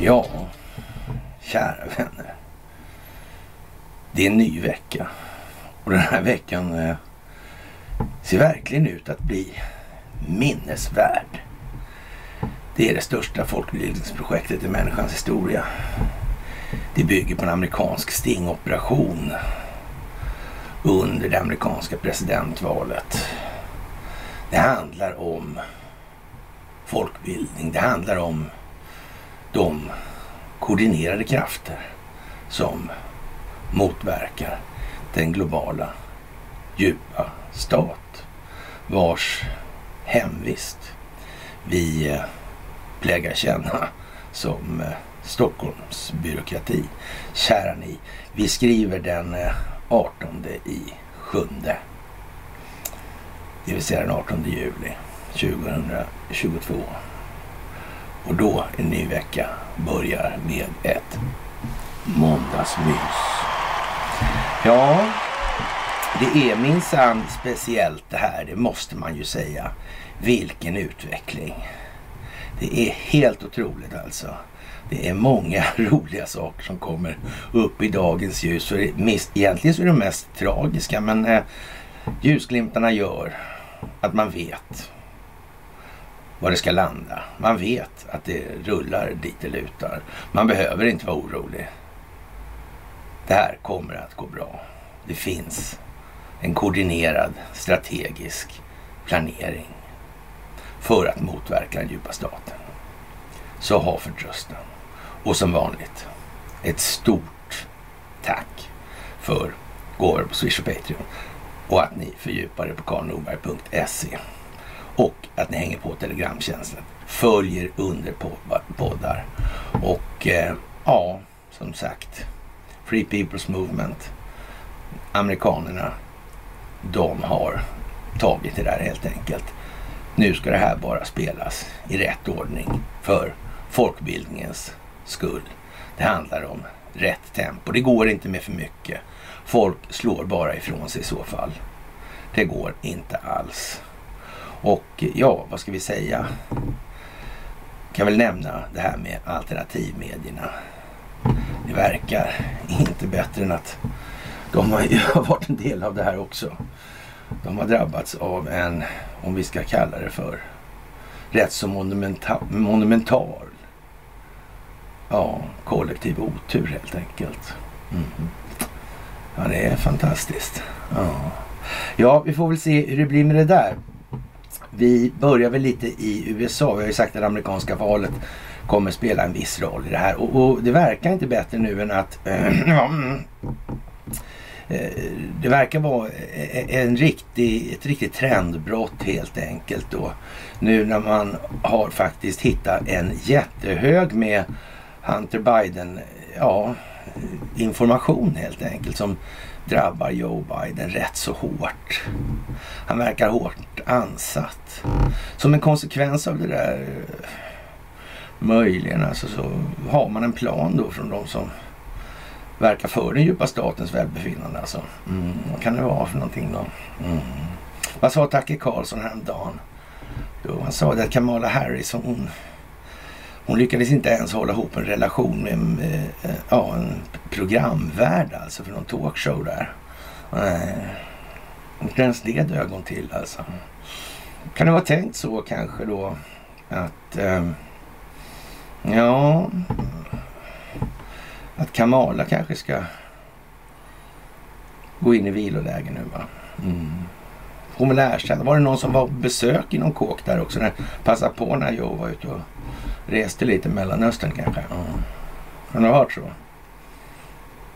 Ja, kära vänner. Det är en ny vecka. Och den här veckan eh, ser verkligen ut att bli minnesvärd. Det är det största folkbildningsprojektet i människans historia. Det bygger på en amerikansk stingoperation under det amerikanska presidentvalet. Det handlar om folkbildning. Det handlar om de koordinerade krafter som motverkar den globala djupa stat vars hemvist vi eh, plägar känna som eh, Stockholms byråkrati. Kära ni, vi skriver den eh, 18 i sjunde. Det vill säga den 18 juli 2022. Och då en ny vecka börjar med ett måndagsmys. Ja, det är minsann speciellt det här, det måste man ju säga. Vilken utveckling. Det är helt otroligt alltså. Det är många roliga saker som kommer upp i dagens ljus. Och det, egentligen så är det mest tragiska men eh, ljusglimtarna gör att man vet var det ska landa. Man vet att det rullar dit det lutar. Man behöver inte vara orolig. Det här kommer att gå bra. Det finns en koordinerad strategisk planering för att motverka den djupa staten. Så ha förtröstan. Och som vanligt, ett stort tack för gåvor på Swish och Patreon och att ni fördjupar er på karlnorberg.se och att ni hänger på Telegramtjänsten. Följer under poddar. Och eh, ja, som sagt, Free People's Movement. Amerikanerna, de har tagit det där helt enkelt. Nu ska det här bara spelas i rätt ordning för folkbildningens skull. Det handlar om rätt tempo. Det går inte med för mycket. Folk slår bara ifrån sig i så fall. Det går inte alls. Och ja, vad ska vi säga? Kan väl nämna det här med alternativmedierna. Det verkar inte bättre än att de har ju varit en del av det här också. De har drabbats av en, om vi ska kalla det för, rätt så monumental, monumental ja, kollektiv otur helt enkelt. Mm. Ja, det är fantastiskt. Ja. ja, vi får väl se hur det blir med det där. Vi börjar väl lite i USA. Vi har ju sagt att det amerikanska valet kommer spela en viss roll i det här. Och, och det verkar inte bättre nu än att äh, det verkar vara e-, en riktig, ett riktigt trendbrott helt enkelt då. Nu när man har faktiskt hittat en jättehög med Hunter Biden, ja, information helt enkelt som drabbar Joe Biden rätt så hårt. Han verkar hårt ansatt. Som en konsekvens av det där, eh, möjligen alltså, så har man en plan då från de som verkar för den djupa statens välbefinnande. Alltså. Mm, vad kan det vara för någonting då? Mm. Vad sa Tucker Carlson häromdagen? Jo, han sa det att Kamala Harris, hon, hon lyckades inte ens hålla ihop en relation med, med eh, ja, en programvärd alltså för någon talkshow där. Nej, inte ens det dög hon till alltså. Kan det vara tänkt så kanske då att eh, ja, att Kamala kanske ska gå in i viloläge nu va. Mm. Hon vill erkänna. Var det någon som var på besök i någon kåk där också? Passa på när jag var ute och reste lite i Mellanöstern kanske. Mm. Har du hört så?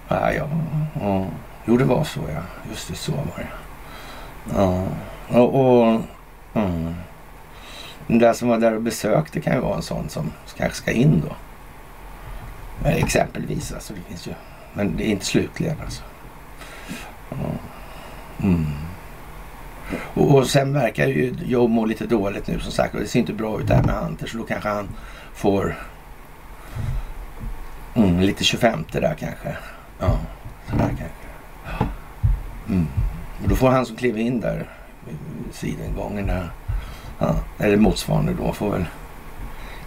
Ja, ja, ja. Jo, det var så ja. Just det, så var det. Ja. Och, och mm. Den där som var där och besökte kan ju vara en sån som kanske ska in då. Exempelvis alltså. Det finns ju. Men det är inte slutligen alltså. Mm. Och, och sen verkar ju Joe må lite dåligt nu som sagt. Och det ser inte bra ut där med Hunter. Så då kanske han får mm, lite 25 där kanske. Ja, sådär kanske. Mm. Och då får han som kliver in där vid sidingången där Ja, eller motsvarande då får väl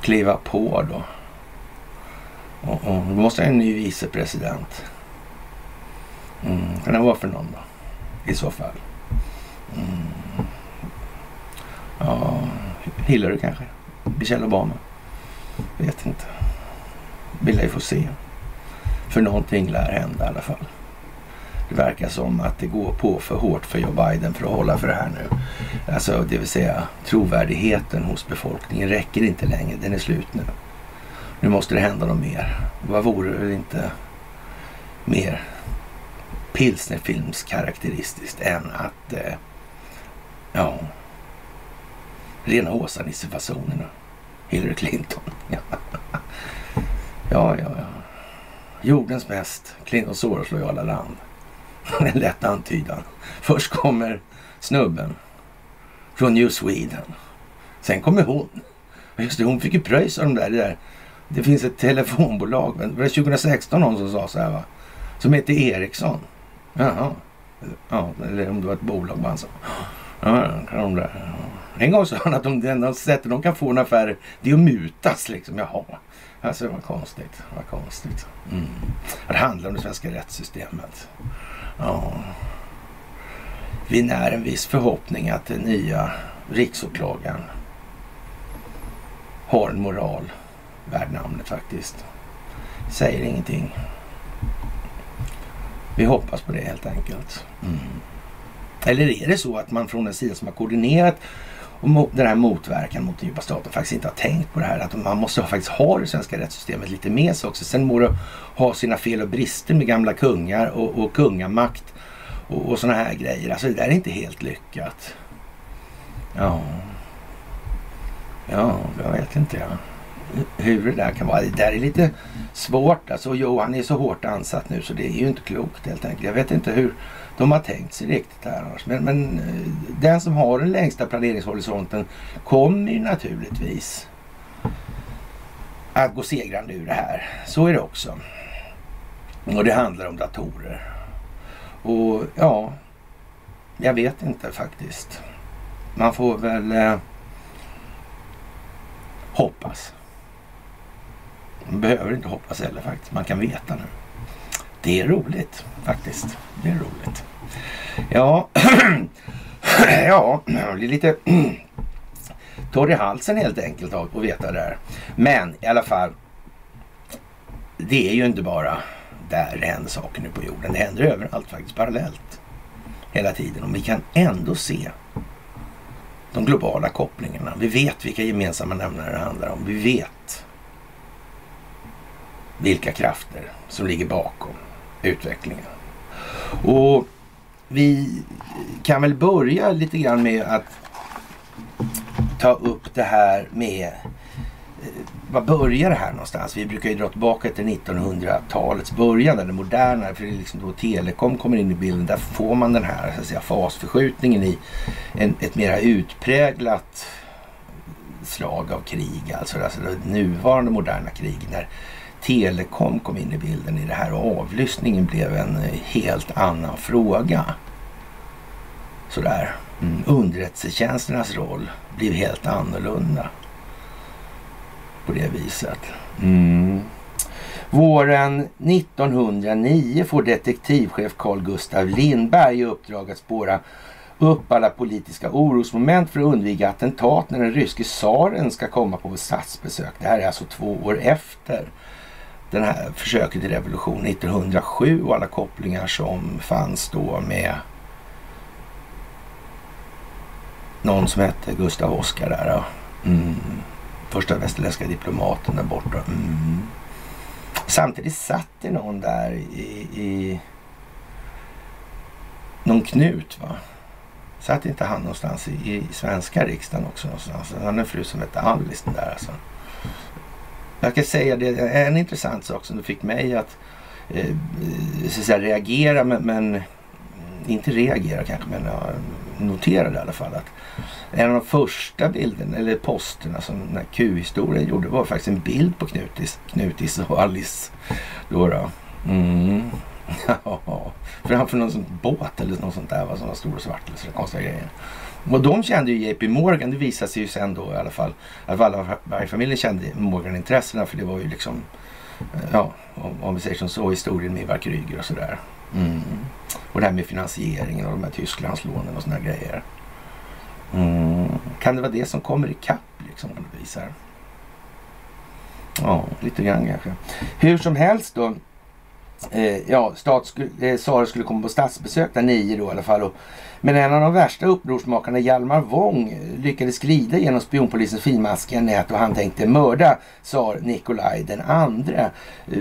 kliva på då. Och, och då måste en ny vicepresident. Mm. Kan det vara för någon då? I så fall. Mm. Ja, Hillary kanske? Michelle Obama? Vet inte. Vill lär ju få se. För någonting lär hända i alla fall. Det verkar som att det går på för hårt för Joe Biden för att hålla för det här nu. Alltså det vill säga trovärdigheten hos befolkningen räcker inte längre. Den är slut nu. Nu måste det hända något mer. Vad vore det inte mer pilsnerfilmskaraktäristiskt än att eh, ja, rena Åsa-Nisse-fasonerna. Hillary Clinton. ja, ja, ja. Jordens mest Clinton Soros-lojala land. En lätt antydan. Först kommer snubben från New Sweden. Sen kommer hon. Just det, hon fick ju pröjs av de där, det där. Det finns ett telefonbolag, det var 2016 någon som sa så här va. Som heter Ericsson. Jaha. Ja, eller om det var ett bolag bara sa. Ja, de där. En gång sa han att de, det enda sättet de kan få en affär det är att mutas liksom. Jaha. Alltså vad konstigt. Vad konstigt. Mm. Det handlar om det svenska rättssystemet. Ja. Vi när en viss förhoppning att den nya riksåklagaren har en moral värd namnet faktiskt. Säger ingenting. Vi hoppas på det helt enkelt. Mm. Eller är det så att man från den sida som har koordinerat och den här motverkan mot den djupa staten faktiskt inte har tänkt på det här. Att man måste faktiskt ha det svenska rättssystemet lite med sig också. Sen må det ha sina fel och brister med gamla kungar och, och kungamakt och, och sådana här grejer. Alltså det där är inte helt lyckat. Ja, ja jag vet inte. Ja. Hur det där kan vara. Det där är lite svårt. Alltså Johan är så hårt ansatt nu så det är ju inte klokt helt enkelt. Jag vet inte hur de har tänkt sig riktigt här annars. Men, men eh, den som har den längsta planeringshorisonten kommer ju naturligtvis att gå segrande ur det här. Så är det också. Och det handlar om datorer. Och ja, jag vet inte faktiskt. Man får väl eh, hoppas. Man behöver inte hoppas heller faktiskt. Man kan veta nu. Det är roligt faktiskt. Det är roligt. Ja, ja, jag blir lite torr i halsen helt enkelt av att veta det här. Men i alla fall, det är ju inte bara där det händer saker nu på jorden. Det händer överallt faktiskt parallellt hela tiden. Och vi kan ändå se de globala kopplingarna. Vi vet vilka gemensamma nämnare det handlar om. Vi vet vilka krafter som ligger bakom utvecklingen. Och vi kan väl börja lite grann med att ta upp det här med eh, vad var börjar det här någonstans? Vi brukar ju dra tillbaka till 1900-talets början, den det moderna, för det är liksom då telekom kommer in i bilden. Där får man den här så att säga, fasförskjutningen i en, ett mera utpräglat slag av krig. Alltså, alltså det nuvarande moderna krig när telekom kom in i bilden i det här och avlyssningen blev en eh, helt annan fråga. Sådär. Mm. Underrättelsetjänsternas roll blev helt annorlunda på det viset. Mm. Våren 1909 får detektivchef Carl Gustav Lindberg i uppdrag att spåra upp alla politiska orosmoment för att undvika attentat när den ryske tsaren ska komma på statsbesök. Det här är alltså två år efter den här försöket till revolution 1907 och alla kopplingar som fanns då med någon som hette Gustav Oskar där. Då. Mm. Första västerländska diplomaten där borta. Mm. Samtidigt satt det någon där i, i någon knut va? Satt inte han någonstans i, i svenska riksdagen också någonstans? Han är en fru som hette Alice den där alltså. Jag kan säga det, en intressant sak som fick mig att, eh, så att säga, reagera, men, men, inte reagera kanske, men jag noterade i alla fall att en av de första bilderna, eller posterna som den här Q-historien gjorde var faktiskt en bild på Knutis, Knutis och Alice. Då då. Mm. Ja, framför någon sån båt eller något sånt där va, som var stor och svart eller sådana konstiga grejer. Och de kände ju JP Morgan, det visade sig ju sen då i alla fall. Att Wallenbergfamiljen kände Morgan-intressena för det var ju liksom, eh, ja, om, om vi säger som så, historien med Ivar Kryger och sådär. Mm. Och det här med finansieringen och de här Tysklandslånen och sådana grejer. Mm. Kan det vara det som kommer ikapp liksom, om du visar? Ja, lite grann kanske. Hur som helst då. Eh, ja, stat, eh, Sara skulle komma på statsbesök där nio då i alla fall. Och, men en av de värsta upprorsmakarna, Hjalmar Wång, lyckades glida genom spionpolisens finmaskiga nät och han tänkte mörda tsar Nikolaj den andre. Eh,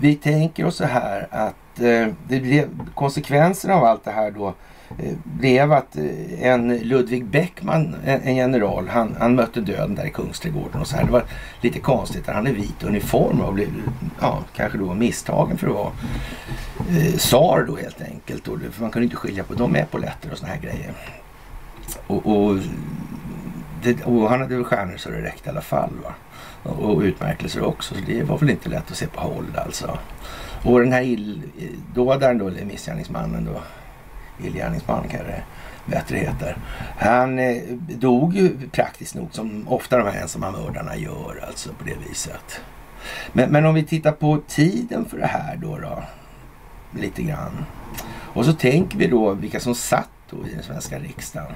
vi tänker oss så här att eh, det blev konsekvenserna av allt det här då Eh, Eh, blev att eh, en Ludvig Beckman, en general, han, han mötte döden där i Kungsträdgården och så här. Det var lite konstigt han är vit uniform och blev ja, kanske då misstagen för att vara eh, tsar då helt enkelt. Och, för man kunde inte skilja på de epauletter och såna här grejer. Och, och, det, och han hade väl stjärnor så det räckte i alla fall. Va? Och, och utmärkelser också, så det var väl inte lätt att se på håll alltså. Och den här illdådaren eh, då, eller missgärningsmannen då, illgärningsman kanske det bättre heter. Han eh, dog ju praktiskt nog som ofta de här ensamma mördarna gör alltså på det viset. Men, men om vi tittar på tiden för det här då, då lite grann. Och så tänker vi då vilka som satt då i den svenska riksdagen.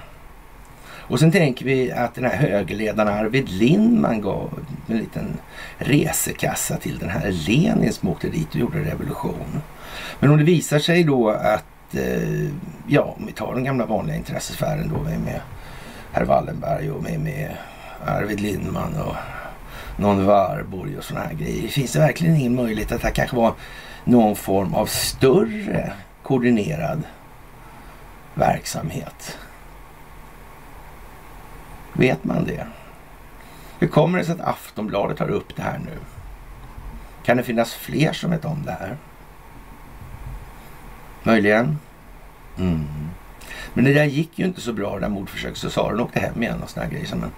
Och sen tänker vi att den här högerledaren Arvid Lindman gav en liten resekassa till den här Lenin som åkte dit och gjorde revolution. Men om det visar sig då att Eh, ja, om vi tar den gamla vanliga intressesfären då med, med herr Wallenberg och med, med Arvid Lindman och någon Warburg och sådana här grejer. Finns det verkligen ingen möjlighet att det här kanske var någon form av större koordinerad verksamhet? Vet man det? Hur kommer det sig att Aftonbladet tar upp det här nu? Kan det finnas fler som vet om det här? Möjligen. Mm. Men det där gick ju inte så bra, det där mordförsöket. Så Saren åkte hem igen och såna grejer. Men,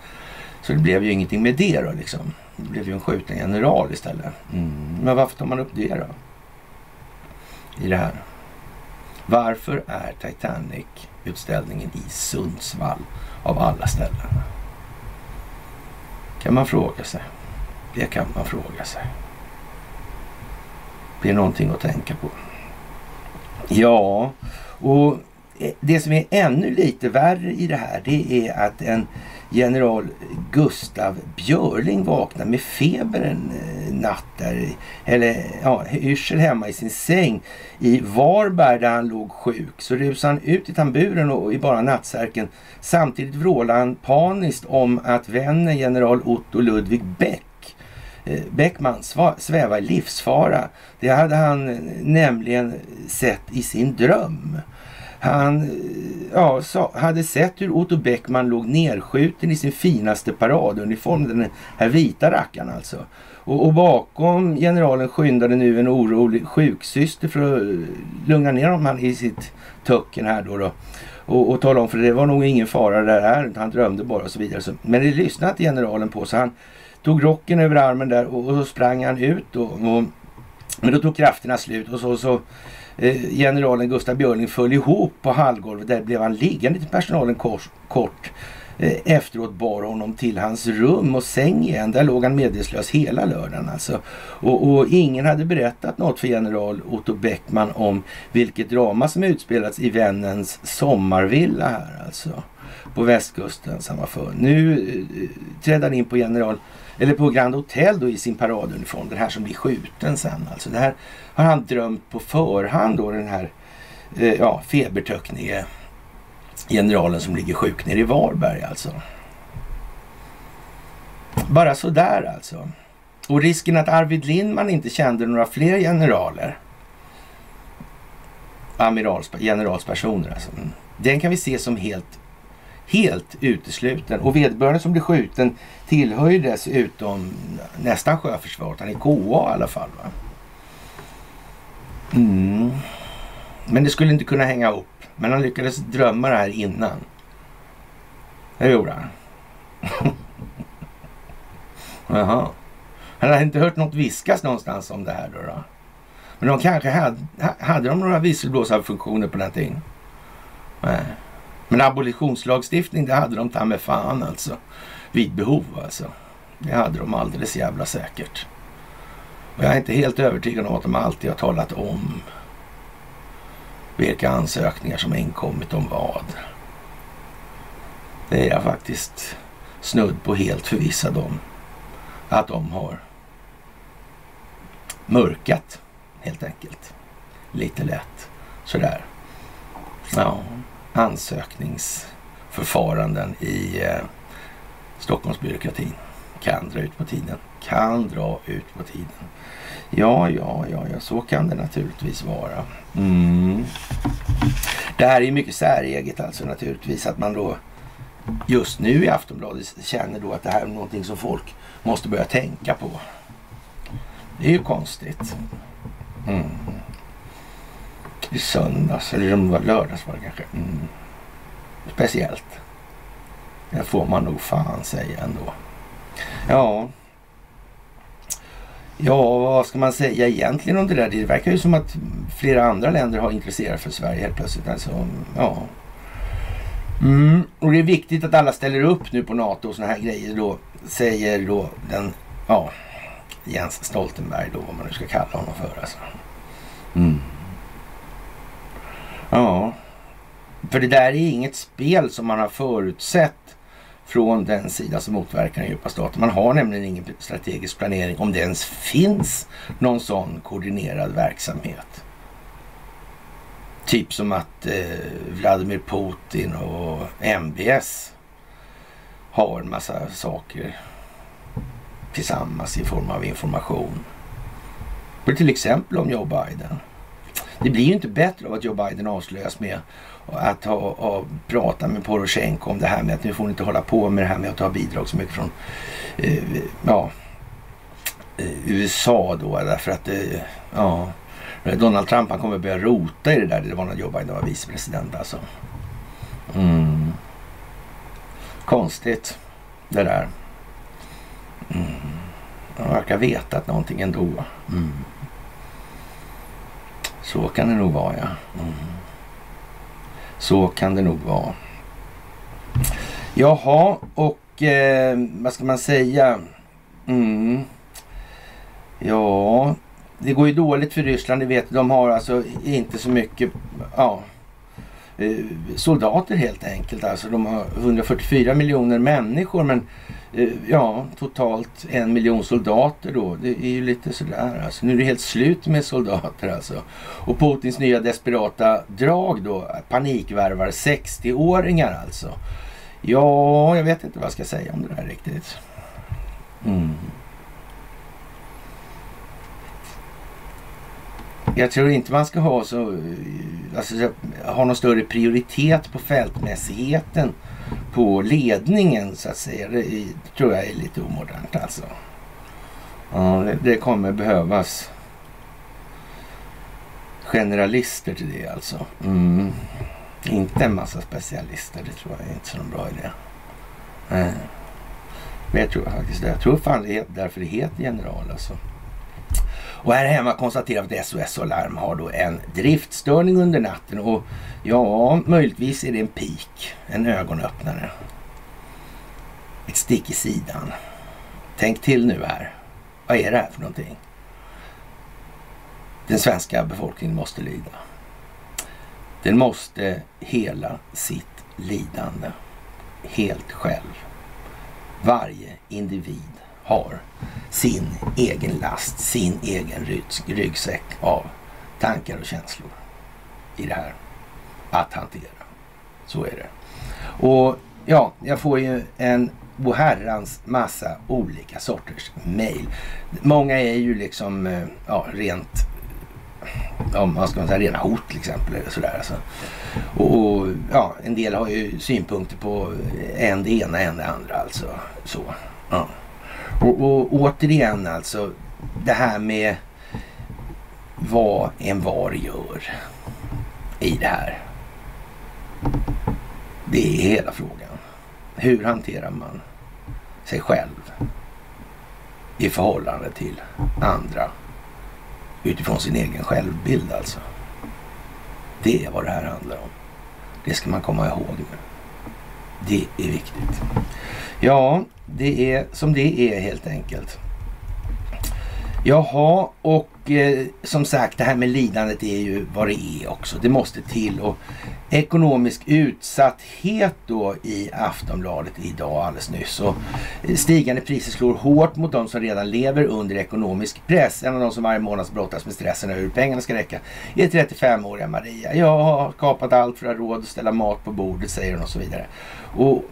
så det blev ju ingenting med det då liksom. Det blev ju en skjuten general istället. Mm. Men varför tar man upp det då? I det här. Varför är Titanic-utställningen i Sundsvall av alla ställen? Kan man fråga sig. Det kan man fråga sig. Det är någonting att tänka på. Ja, och eh, det som är ännu lite värre i det här det är att en general Gustav Björling vaknar med feber en eh, natt där, eller ja, yrsel hemma i sin säng i Varberg där han låg sjuk. Så rusar han ut i tamburen och i bara nattsärken. Samtidigt vrålar han paniskt om att vännen general Otto Ludvig Beck Eh, Beckman sväva i livsfara. Det hade han eh, nämligen sett i sin dröm. Han eh, ja, hade sett hur Otto Beckman låg nerskjuten i sin finaste paraduniform, den här vita rackaren alltså. Och, och, bakom generalen skyndade nu en orolig sjuksyster för att lugna ner honom i sitt töcken här då. då. Och, och tala om för det var nog ingen fara där här, han drömde bara och så vidare. Men det lyssnade inte generalen på så han tog rocken över armen där och, och så sprang han ut. Då, och, men då tog krafterna slut och så, så eh, generalen Gustav Björling föll ihop på hallgolvet. Där blev han liggande till personalen kors, kort. Eh, efteråt bar honom till hans rum och säng igen. Där låg han medvetslös hela lördagen alltså. Och, och, ingen hade berättat något för general Otto Beckman om vilket drama som utspelats i vännens sommarvilla här alltså. På västkusten som var för. Nu eh, trädde han in på general eller på Grand Hotel då i sin paraduniform. Den här som blir skjuten sen. Alltså det här har han drömt på förhand då den här eh, ja, febertöcknige generalen som ligger sjuk nere i Varberg alltså. Bara sådär alltså. Och risken att Arvid Lindman inte kände några fler generaler. Amirals, generalspersoner alltså. Mm. Den kan vi se som helt helt utesluten. Och vederbörande som blir skjuten tillhör ju dessutom nästan sjöförsvaret. Han är KA i alla fall. Va? Mm. Men det skulle inte kunna hänga upp. Men han lyckades drömma det här innan. Det gjorde han. Jaha. Han hade inte hört något viskas någonstans om det här då. då. Men de kanske hade, hade de några visselblåsarfunktioner på någonting. Nej. Men abolitionslagstiftning, det hade de ta med fan alltså. Vid behov alltså. Det hade de alldeles jävla säkert. Och jag är inte helt övertygad om att de alltid har talat om vilka ansökningar som inkommit om vad. Det är jag faktiskt snudd på helt förvissad om att de har mörkat helt enkelt. Lite lätt sådär. Ja, ansökningsförfaranden i eh, Stockholmsbyråkratin kan dra ut på tiden. Kan dra ut på tiden. Ja, ja, ja, ja, så kan det naturligtvis vara. Mm. Det här är mycket säreget alltså naturligtvis att man då just nu i Aftonbladet känner då att det här är någonting som folk måste börja tänka på. Det är ju konstigt. Mm. I söndags, eller om det var lördags var det kanske. Mm. Speciellt. Det får man nog fan säga ändå. Ja. Ja, vad ska man säga egentligen om det där? Det verkar ju som att flera andra länder har intresserat för Sverige helt plötsligt. Alltså, ja. Mm. Och det är viktigt att alla ställer upp nu på NATO och sådana här grejer då, säger då den, ja, Jens Stoltenberg då, vad man nu ska kalla honom för alltså. Mm. Ja, för det där är inget spel som man har förutsett från den sida som motverkar den djupa staten. Man har nämligen ingen strategisk planering om det ens finns någon sån koordinerad verksamhet. Typ som att eh, Vladimir Putin och MBS har en massa saker tillsammans i form av information. För till exempel om Joe Biden. Det blir ju inte bättre av att Joe Biden avslöjas med att ha, ha pratat med Poroshenko om det här med att nu får ni inte hålla på med det här med att ta bidrag så mycket från eh, ja, eh, USA då därför att eh, ja, Donald Trump han kommer börja rota i det där. Det var när Joe Biden var vicepresident alltså. Mm. Konstigt det där. Mm. Han verkar veta att någonting ändå. Mm. Så kan det nog vara ja. Mm. Så kan det nog vara. Jaha, och eh, vad ska man säga? Mm. Ja, det går ju dåligt för Ryssland, det vet De har alltså inte så mycket ja, Eh, soldater helt enkelt. Alltså de har 144 miljoner människor men eh, ja, totalt en miljon soldater då. Det är ju lite sådär alltså. Nu är det helt slut med soldater alltså. Och Putins nya desperata drag då, panikvärvar 60-åringar alltså. Ja, jag vet inte vad jag ska säga om det där riktigt. Mm. Jag tror inte man ska ha så, alltså, ha någon större prioritet på fältmässigheten på ledningen så att säga. Det tror jag är lite omodernt alltså. Ja, det, det kommer behövas generalister till det alltså. Mm. Inte en massa specialister, det tror jag är inte så någon bra idé. Nej. Men jag tror faktiskt det. Jag tror fan det är därför det heter general alltså. Och här hemma konstaterar vi att SOS Alarm har då en driftstörning under natten och ja, möjligtvis är det en pik, en ögonöppnare. Ett stick i sidan. Tänk till nu här. Vad är det här för någonting? Den svenska befolkningen måste lida. Den måste hela sitt lidande helt själv. Varje individ har sin egen last, sin egen ryggsäck av tankar och känslor i det här att hantera. Så är det. Och ja, jag får ju en herrans massa olika sorters mejl. Många är ju liksom eh, ja, rent om man ska säga rena hot till exempel. Eller sådär, alltså. och, ja, en del har ju synpunkter på en det ena, en det andra. Alltså. Så, ja. Och, och återigen alltså, det här med vad en var gör i det här. Det är hela frågan. Hur hanterar man sig själv i förhållande till andra utifrån sin egen självbild alltså. Det är vad det här handlar om. Det ska man komma ihåg nu. Det är viktigt. Ja, det är som det är helt enkelt. Jaha, och eh, som sagt det här med lidandet är ju vad det är också. Det måste till och ekonomisk utsatthet då i Aftonbladet idag alldeles nyss. Och eh, stigande priser slår hårt mot de som redan lever under ekonomisk press. En av de som varje månad brottas med stressen över hur pengarna ska räcka är 35-åriga Maria. Jag har kapat allt för att ha råd att ställa mat på bordet säger hon och så vidare. Och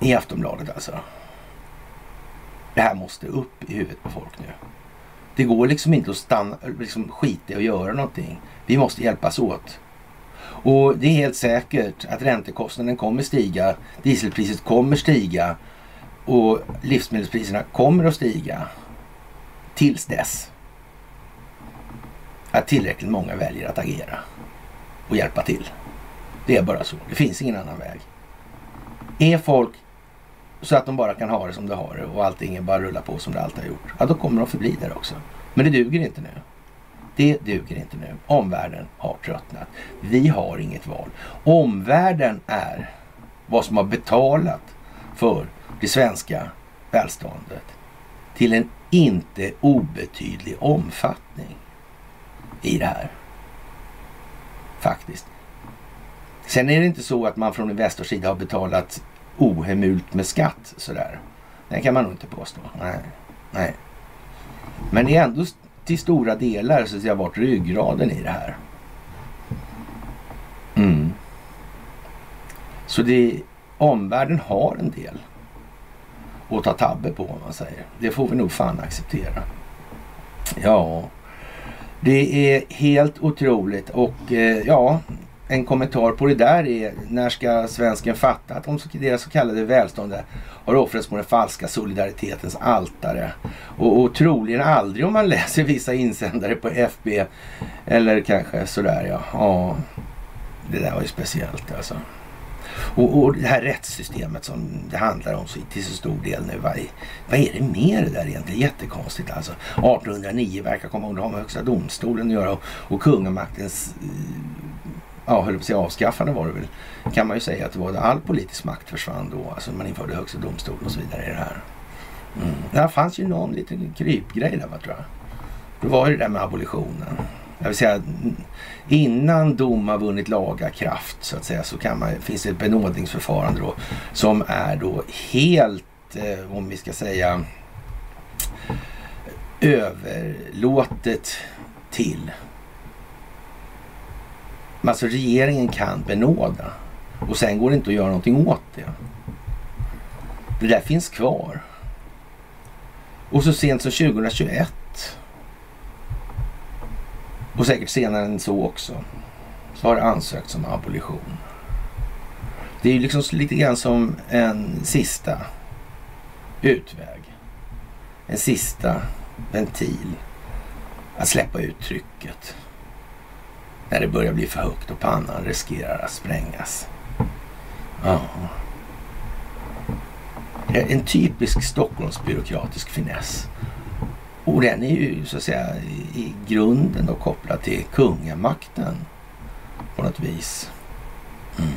i Aftonbladet alltså. Det här måste upp i huvudet på folk nu. Det går liksom inte att stanna, liksom skita i att göra någonting. Vi måste hjälpas åt. Och det är helt säkert att räntekostnaden kommer stiga, dieselpriset kommer stiga och livsmedelspriserna kommer att stiga tills dess att tillräckligt många väljer att agera och hjälpa till. Det är bara så. Det finns ingen annan väg. Är folk så att de bara kan ha det som de har det och allting bara rullar på som det alltid har gjort. Ja, då kommer de förbli där också. Men det duger inte nu. Det duger inte nu. Omvärlden har tröttnat. Vi har inget val. Omvärlden är vad som har betalat för det svenska välståndet till en inte obetydlig omfattning i det här. Faktiskt. Sen är det inte så att man från Investors sida har betalat ohemult med skatt sådär. Det kan man nog inte påstå. Nej. Nej. Men det är ändå till stora delar så att säga varit ryggraden i det här. Mm. Så det, omvärlden har en del att ta tabbe på om man säger. Det får vi nog fan acceptera. Ja, det är helt otroligt och eh, ja, en kommentar på det där är när ska svensken fatta att om deras så kallade välstånd har offrats på den falska solidaritetens altare. Och, och troligen aldrig om man läser vissa insändare på FB eller kanske sådär ja. ja det där var ju speciellt alltså. Och, och det här rättssystemet som det handlar om så, till så stor del nu. Vad är, vad är det med det där egentligen? Jättekonstigt alltså. 1809 verkar komma under med Högsta domstolen att göra och, och kungamaktens ja, höll på att säga avskaffande var det väl, kan man ju säga att det var all politisk makt försvann då, alltså man införde högsta domstolen och så vidare i det här. Mm. Det fanns ju någon liten krypgrej där, va, tror jag. Det var ju det där med abolitionen. Jag vill säga, innan dom har vunnit laga kraft så att säga så kan man, finns det ett benådningsförfarande då som är då helt, eh, om vi ska säga, överlåtet till Alltså regeringen kan benåda och sen går det inte att göra någonting åt det. Det där finns kvar. Och så sent som 2021 och säkert senare än så också så har det ansökts om abolition. Det är ju liksom lite grann som en sista utväg. En sista ventil att släppa ut trycket när det börjar bli för högt och pannan riskerar att sprängas. Ja. Det är en typisk Stockholmsbyråkratisk finess. Och den är ju så att säga i grunden då kopplad till kungamakten på något vis. Mm.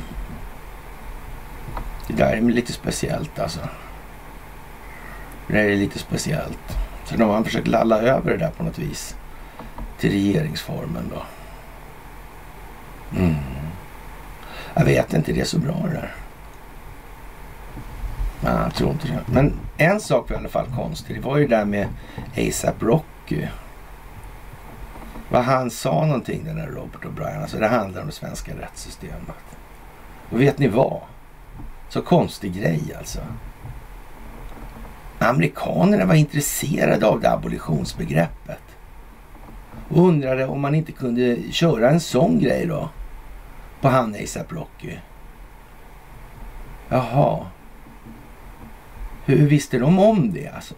Det där är lite speciellt alltså. Det där är lite speciellt. Så de har försökt lalla över det där på något vis till regeringsformen då. Mm. Jag vet inte, det är så bra det där. Men jag tror inte det. Men en sak var i alla fall konstig. Det var ju det där med ASAP Rocky. Vad han sa någonting den där Robert O'Brien. Alltså det handlar om det svenska rättssystemet. Och vet ni vad? Så konstig grej alltså. Amerikanerna var intresserade av det abolitionsbegreppet. Och undrade om man inte kunde köra en sån grej då på han ASAP Rocky. Jaha. Hur visste de om det alltså?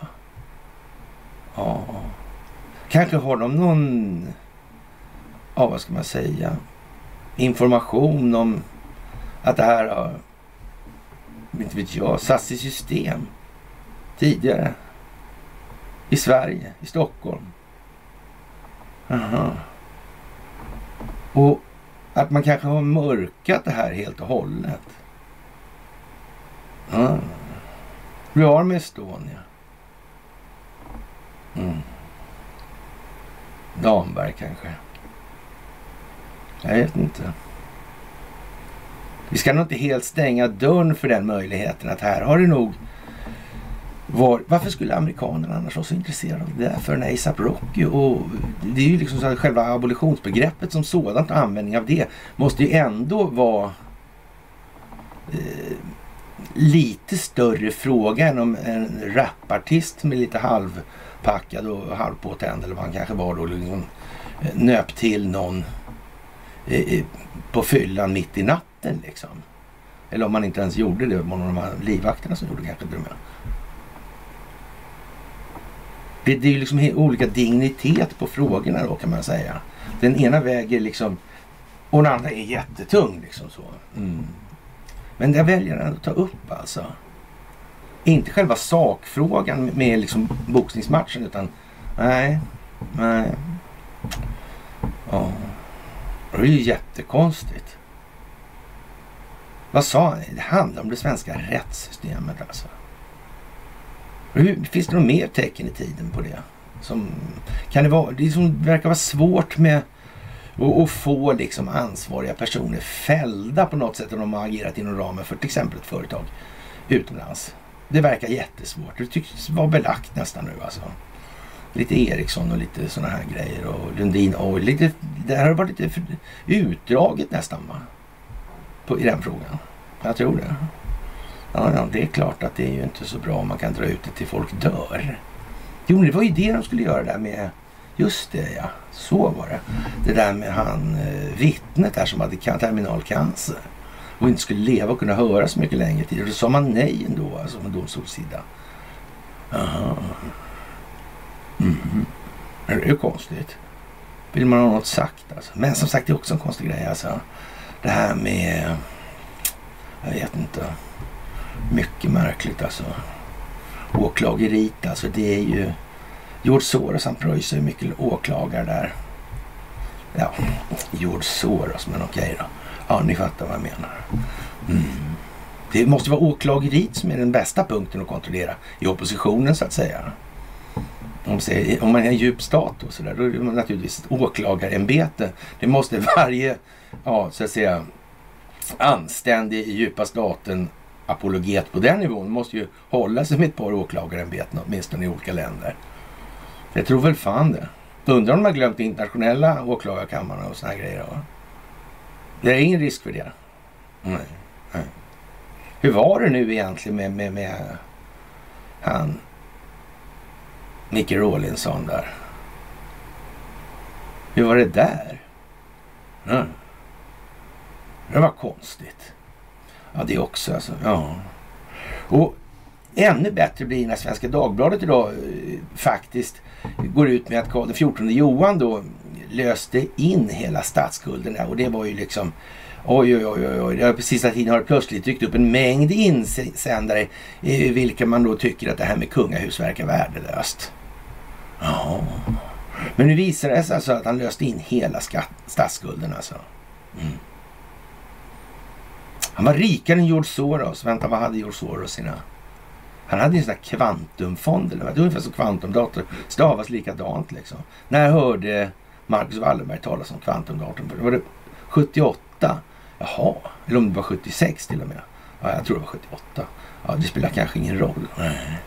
Ja. Kanske har de någon, ja vad ska man säga, information om att det här har, inte vet jag, satts i system tidigare. I Sverige, i Stockholm. Aha. Och att man kanske har mörkat det här helt och hållet. Mm. Bli av med Estonia. Mm. Damberg kanske. Jag vet inte. Vi ska nog inte helt stänga dörren för den möjligheten att här har det nog var, varför skulle amerikanerna annars vara så intresserade av det där för en ASAP Rocky? Och det är ju liksom så att själva abolitionsbegreppet som sådant och användning av det måste ju ändå vara eh, lite större fråga än om en rapartist som är lite halvpackad och halvpåtänd eller vad han kanske var då liksom, eh, nöp till någon eh, eh, på fyllan mitt i natten liksom. Eller om man inte ens gjorde det, var någon av de här livvakterna som gjorde kanske till och med. Det, det är ju liksom olika dignitet på frågorna då kan man säga. Den ena väger liksom och den andra är jättetung liksom så. Mm. Men det väljer han att ta upp alltså. Inte själva sakfrågan med liksom boxningsmatchen utan nej, nej. Ja. Det är ju jättekonstigt. Vad sa han? Det handlar om det svenska rättssystemet alltså. Hur, finns det något mer tecken i tiden på det? Som, kan det, vara, det som verkar vara svårt med att få liksom ansvariga personer fällda på något sätt om de har agerat inom ramen för till exempel ett företag utomlands. Det verkar jättesvårt. Det tycks vara belagt nästan nu alltså. Lite Ericsson och lite sådana här grejer och Lundin Oil. Lite, det här har varit lite utdraget nästan va? På, I den frågan. Jag tror det. Ja, ja, det är klart att det är ju inte så bra om man kan dra ut det till folk dör. Jo, men det var ju det de skulle göra där med... Just det, ja. Så var det. Det där med han eh, vittnet där som hade terminalcancer och inte skulle leva och kunna höra så mycket längre tid. Och då sa man nej ändå, alltså från domstolssida. Aha. Mm. Det är ju konstigt. Vill man ha något sagt alltså. Men som sagt, det är också en konstig grej alltså. Det här med... Jag vet inte. Mycket märkligt alltså. Åklageriet alltså. Det är ju George Soros han pröjsar ju mycket åklagare där. Ja, George Soros, men okej då. Ja, ni fattar vad jag menar. Mm. Det måste vara åklageriet som är den bästa punkten att kontrollera i oppositionen så att säga. Om, om man är en djup stat och sådär, då är det naturligtvis ett åklagarämbete. Det måste varje, ja så att säga, anständig i djupa staten apologet på den nivån måste ju hålla sig med ett par åklagarämbeten åtminstone i olika länder. Jag tror väl fan det. Undrar om de har glömt internationella åklagarkammarna och såna grejer. Va? Det är ingen risk för det. Nej, nej. Hur var det nu egentligen med, med, med han Micke Rawlinson där? Hur var det där? Mm. Det var konstigt. Ja, det också alltså. Ja. Och ännu bättre blir när Svenska Dagbladet idag eh, faktiskt går ut med att Karl XIV Johan då löste in hela statsskulden och det var ju liksom Oj, oj, oj, oj. På sista tiden har det plötsligt dykt upp en mängd insändare i vilka man då tycker att det här med kungahus verkar värdelöst. Ja. Men nu visar det sig alltså att han löste in hela statsskulden alltså. Mm. Han var rikare än George Soros. Vänta, vad hade George Soros sina? Han hade ju en sån där kvantumfond. Eller vad? Det var ungefär som kvantumdator. Stavas likadant liksom. När hörde Marcus Wallenberg talas om kvantumdatorn? Var det 78? Jaha, eller om det var 76 till och med. Ja, jag tror det var 78. Ja, det spelar kanske ingen roll. Nej.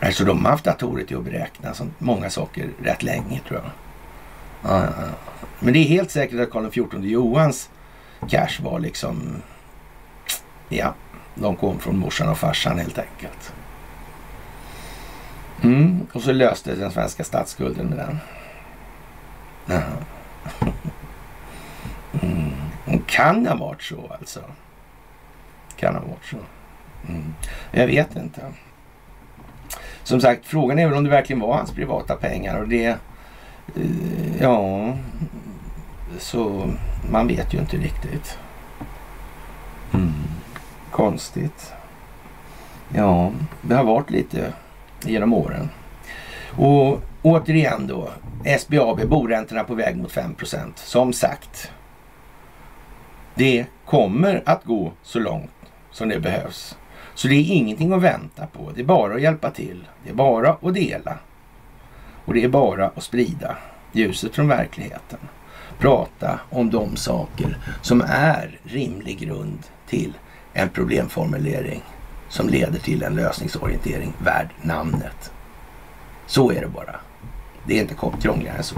Nej, så de har haft datorer till att beräkna så många saker rätt länge tror jag. Ja, ja, ja. Men det är helt säkert att Karl XIV Johans cash var liksom... Ja, de kom från morsan och farsan helt enkelt. Mm, och så löste den svenska statsskulden med den. Jaha. Mm. Kan ha varit så alltså. Kan ha varit så. Mm. Jag vet inte. Som sagt, frågan är väl om det verkligen var hans privata pengar och det... Eh, ja... Så man vet ju inte riktigt. Mm. Konstigt. Ja, det har varit lite genom åren. Och återigen då, SBAB, boräntorna på väg mot 5% Som sagt, Det kommer att gå så långt som det behövs. Så det är ingenting att vänta på. Det är bara att hjälpa till. Det är bara att dela. Och det är bara att sprida ljuset från verkligheten. Prata om de saker som är rimlig grund till en problemformulering som leder till en lösningsorientering värd namnet. Så är det bara. Det är inte krångligare än så.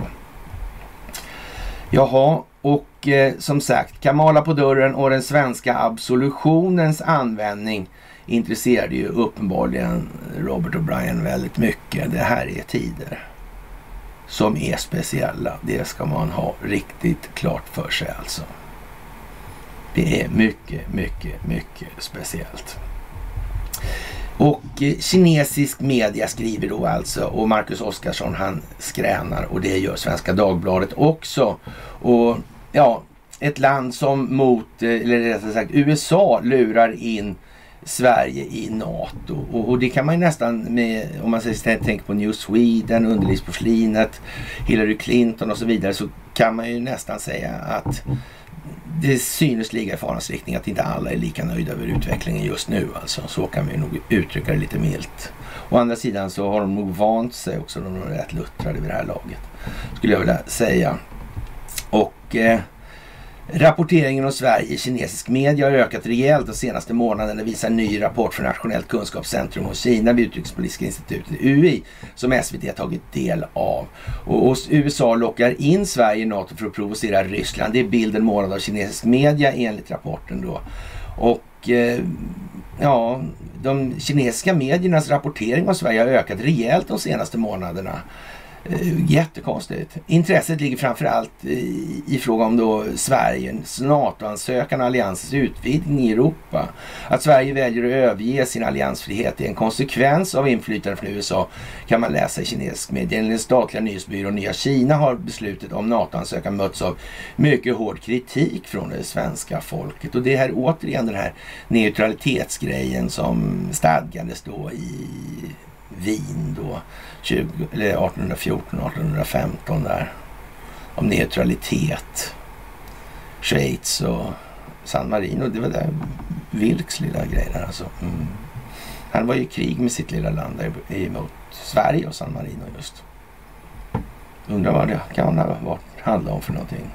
Jaha, och eh, som sagt, Kamala på dörren och den svenska absolutionens användning intresserade ju uppenbarligen Robert O'Brien väldigt mycket. Det här är tider som är speciella. Det ska man ha riktigt klart för sig alltså. Det är mycket, mycket, mycket speciellt. Och eh, kinesisk media skriver då alltså och Marcus Oskarsson han skränar och det gör Svenska Dagbladet också. Och ja, ett land som mot, eh, eller rättare sagt USA lurar in Sverige i NATO. Och, och, det kan man ju nästan med, om man tänker på New Sweden, underlivsporslinet, Hillary Clinton och så vidare, så kan man ju nästan säga att det synes ligga i farans riktning att inte alla är lika nöjda över utvecklingen just nu. Alltså. Så kan vi nog uttrycka det lite milt. Å andra sidan så har de nog vant sig också. De är rätt luttrade vid det här laget. Skulle jag vilja säga. Och eh, Rapporteringen om Sverige i kinesisk media har ökat rejält de senaste månaderna. Visar en ny rapport från Nationellt kunskapscentrum hos Kina vid Utrikespolitiska institutet UI som SVT har tagit del av. Och USA lockar in Sverige i NATO för att provocera Ryssland. Det är bilden målad av kinesisk media enligt rapporten då. Och eh, ja, de kinesiska mediernas rapportering av Sverige har ökat rejält de senaste månaderna. Eh, jättekonstigt. Intresset ligger framförallt i, i fråga om då Sveriges NATO-ansökan och alliansens utvidgning i Europa. Att Sverige väljer att överge sin alliansfrihet är en konsekvens av inflytande från USA kan man läsa i kinesisk media. Enligt den statliga nyhetsbyrån Nya Kina har beslutet om NATO-ansökan mötts av mycket hård kritik från det svenska folket. Och det är återigen den här neutralitetsgrejen som stadgades då i Wien då 20, eller 1814, 1815 där. Om neutralitet. Schweiz och San Marino. Det var där Wilks lilla grej där alltså. Mm. Han var ju i krig med sitt lilla land där emot Sverige och San Marino just. Undrar vad det kan ha handlat om för någonting.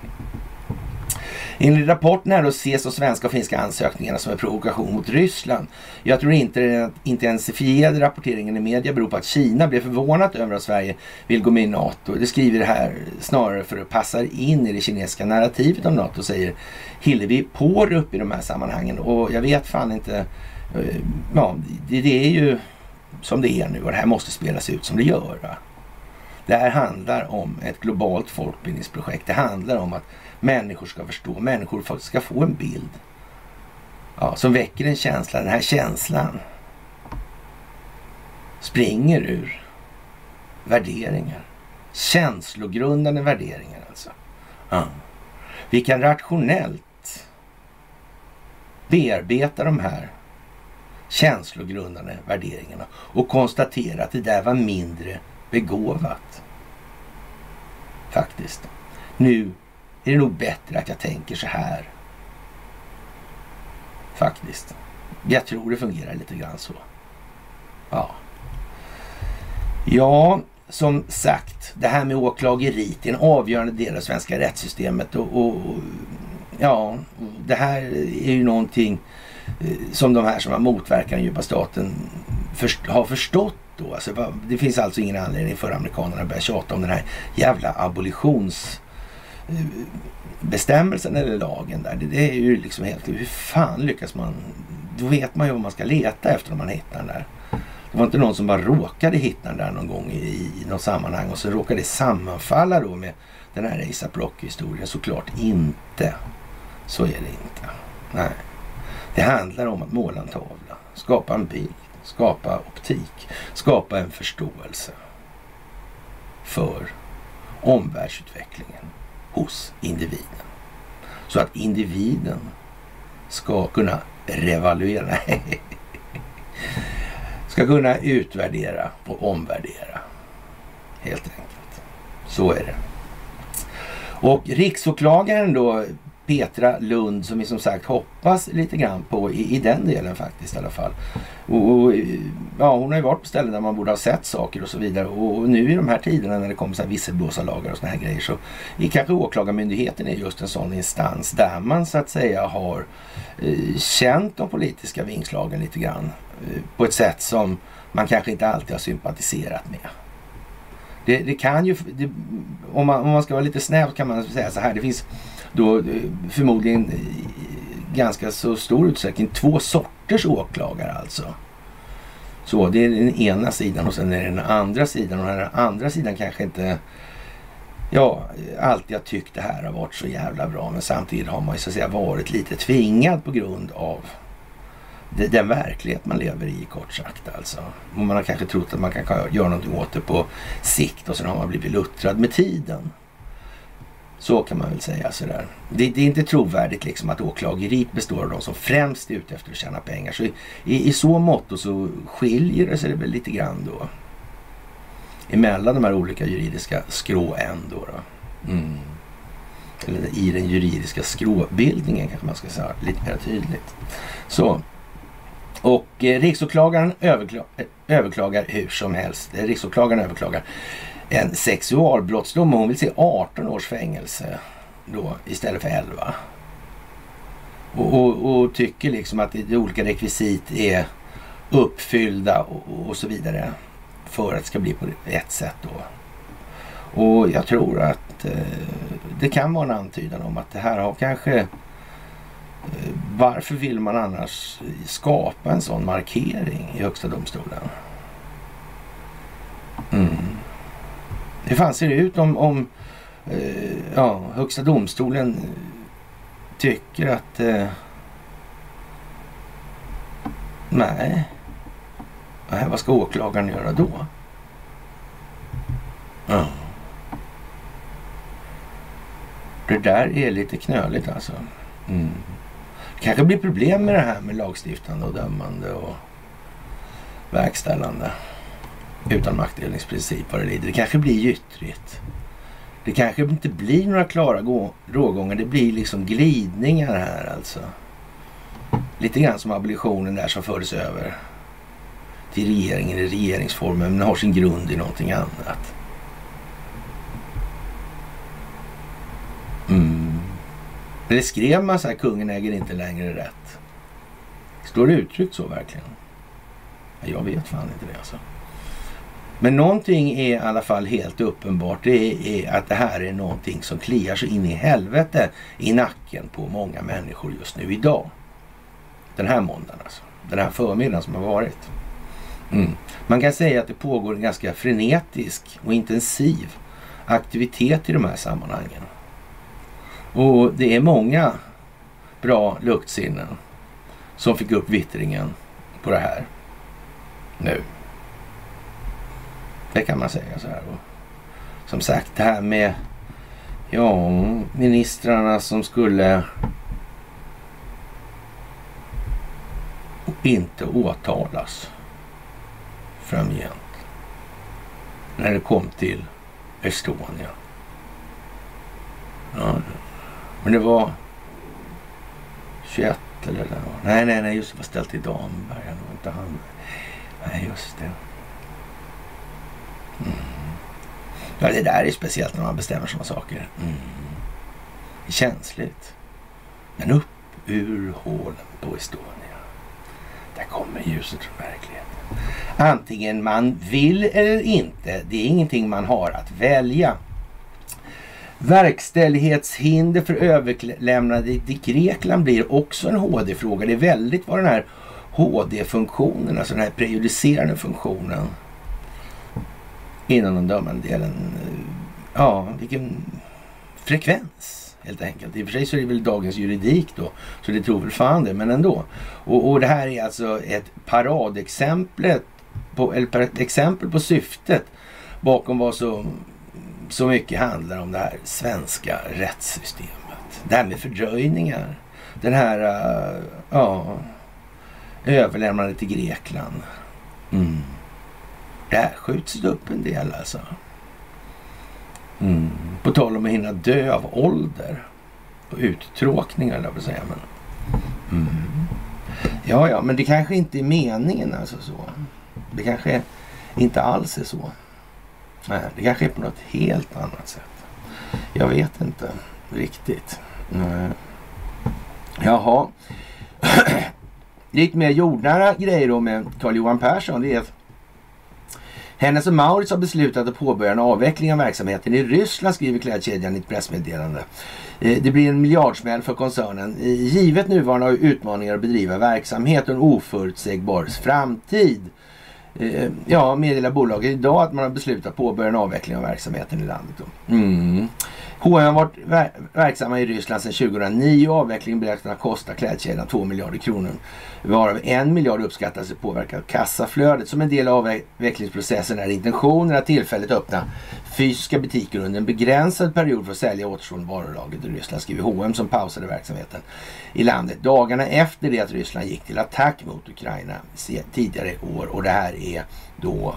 Enligt rapporten här då ses de svenska och finska ansökningarna som en provokation mot Ryssland. Jag tror inte den intensifierade rapporteringen i media beror på att Kina blev förvånat över att Sverige vill gå med i NATO. Det skriver det här snarare för att passa in i det kinesiska narrativet om NATO, säger Hillevi Pårup i de här sammanhangen. Och jag vet fan inte, eh, ja, det, det är ju som det är nu och det här måste spelas ut som det gör. Va? Det här handlar om ett globalt folkbildningsprojekt. Det handlar om att människor ska förstå, människor ska få en bild ja, som väcker en känsla. Den här känslan springer ur värderingar. Känslogrundande värderingar alltså. Ja. Vi kan rationellt bearbeta de här känslogrundande värderingarna och konstatera att det där var mindre begåvat. Faktiskt. Nu är det nog bättre att jag tänker så här. Faktiskt. Jag tror det fungerar lite grann så. Ja. Ja, som sagt, det här med åklageriet är en avgörande del av svenska rättssystemet. Och, och ja, det här är ju någonting eh, som de här som har motverkat den djupa staten först, har förstått då. Alltså, det finns alltså ingen anledning för amerikanerna att börja tjata om den här jävla abolitions bestämmelsen eller lagen där. Det, det är ju liksom helt... Hur fan lyckas man? Då vet man ju vad man ska leta efter om man hittar den där. Det var inte någon som bara råkade hitta den där någon gång i, i något sammanhang och så råkade det sammanfalla då med den här ASAP Rock-historien. Såklart inte. Så är det inte. Nej. Det handlar om att måla en tavla, skapa en bild, skapa optik, skapa en förståelse för omvärldsutvecklingen hos individen. Så att individen ska kunna revaluera, ska kunna utvärdera och omvärdera. Helt enkelt. Så är det. Och riksåklagaren då Petra Lund som vi som sagt hoppas lite grann på i, i den delen faktiskt i alla fall. Och, och, ja, hon har ju varit på ställen där man borde ha sett saker och så vidare. Och, och nu i de här tiderna när det kommer så här visselblåsarlagar och såna här grejer så är kanske Åklagarmyndigheten är just en sån instans där man så att säga har eh, känt de politiska vingslagen lite grann eh, på ett sätt som man kanske inte alltid har sympatiserat med. Det, det kan ju, det, om, man, om man ska vara lite snäv kan man säga så här. Det finns då eh, förmodligen eh, ganska så stor utsträckning två sorters åklagare alltså. Så det är den ena sidan och sen är det den andra sidan och den andra sidan kanske inte ja, alltid har tyckt det här har varit så jävla bra men samtidigt har man ju så att säga varit lite tvingad på grund av den verklighet man lever i kort sagt alltså. Och man har kanske trott att man kan göra någonting åt det på sikt och sen har man blivit luttrad med tiden. Så kan man väl säga sådär. Det, det är inte trovärdigt liksom att åklageriet består av de som främst är ute efter att tjäna pengar. Så i, i, i så mått så skiljer det sig väl lite grann då. Emellan de här olika juridiska skråen då. då. Mm. Eller i den juridiska skråbildningen kanske man ska säga lite mer tydligt. Så. Och eh, riksåklagaren överkla eh, överklagar hur som helst. Eh, riksåklagaren överklagar en sexualbrottsdom och hon vill se 18 års fängelse då istället för 11. Och, och, och tycker liksom att det, olika rekvisit är uppfyllda och, och, så vidare för att det ska bli på ett sätt då. Och jag tror att eh, det kan vara en antydan om att det här har kanske eh, varför vill man annars skapa en sån markering i Högsta domstolen? Mm. Hur fan ser det ut om, om eh, ja, Högsta domstolen tycker att eh, nej, nej, vad ska åklagaren göra då? Ja. Det där är lite knöligt alltså. Mm. Det kanske blir problem med det här med lagstiftande och dömande och verkställande utan maktdelningsprincip vad det lider. Det kanske blir gyttrigt. Det kanske inte blir några klara rågångar. Det blir liksom glidningar här alltså. Lite grann som abolitionen där som fördes över till regeringen i regeringsformen men har sin grund i någonting annat. Mm. Eller skrev man så här, kungen äger inte längre rätt? Står det uttryckt så verkligen? Jag vet fan inte det alltså. Men någonting är i alla fall helt uppenbart. Det är att det här är någonting som kliar så in i helvete i nacken på många människor just nu idag. Den här måndagen alltså. Den här förmiddagen som har varit. Mm. Man kan säga att det pågår en ganska frenetisk och intensiv aktivitet i de här sammanhangen. Och det är många bra luktsinnen som fick upp vittringen på det här nu. Det kan man säga så här. Och som sagt, det här med ja, ministrarna som skulle inte åtalas framgent. När det kom till Estonia. Ja, men det var 21 eller det Nej, nej, nej, just det var ställt i Damberg. Det var inte han. Nej, just det. Mm. Ja, det där är speciellt när man bestämmer sådana saker. Mm. Känsligt. Men upp ur hålen på Estonia. Där kommer ljuset från verkligheten. Antingen man vill eller inte. Det är ingenting man har att välja. Verkställighetshinder för överlämnade till Grekland blir också en HD-fråga. Det är väldigt vad den här HD-funktionen, alltså den här prejudicerande funktionen Innan den dömande delen. Eh, ja, vilken frekvens helt enkelt. I och för sig så är det väl dagens juridik då, så det tror väl fan det, men ändå. Och, och det här är alltså ett paradexempel på, eller ett exempel på syftet bakom vad så, så mycket handlar om det här svenska rättssystemet. Det här med fördröjningar. Den här, eh, ja, överlämnandet till Grekland. Mm. Där skjuts det upp en del alltså. Mm. På tal om att hinna dö av ålder. och uttråkningar, eller säga. Men, mm. Ja, ja, men det kanske inte är meningen alltså så. Det kanske inte alls är så. Nej, det kanske är på något helt annat sätt. Jag vet inte riktigt. Nej. Jaha. Lite mer jordnära grejer då med Carl-Johan Persson. Det är att hennes och Maurits har beslutat att påbörja en avveckling av verksamheten i Ryssland skriver klädkedjan i ett pressmeddelande. Eh, det blir en miljardsmäll för koncernen eh, givet nuvarande utmaningar att bedriva verksamhet och en oförutsägbar framtid. Eh, ja, meddelar bolaget idag att man har beslutat påbörja en avveckling av verksamheten i landet. Mm. H&M har varit ver verksamma i Ryssland sedan 2009 och avvecklingen beräknas kosta klädkedjan 2 miljarder kronor. Varav en miljard uppskattas påverka kassaflödet. Som en del av avvecklingsprocessen är intentionen att tillfälligt öppna fysiska butiker under en begränsad period för att sälja återstående varulager i Ryssland, skriver H&M som pausade verksamheten i landet dagarna efter det att Ryssland gick till attack mot Ukraina tidigare i år. Och det här är då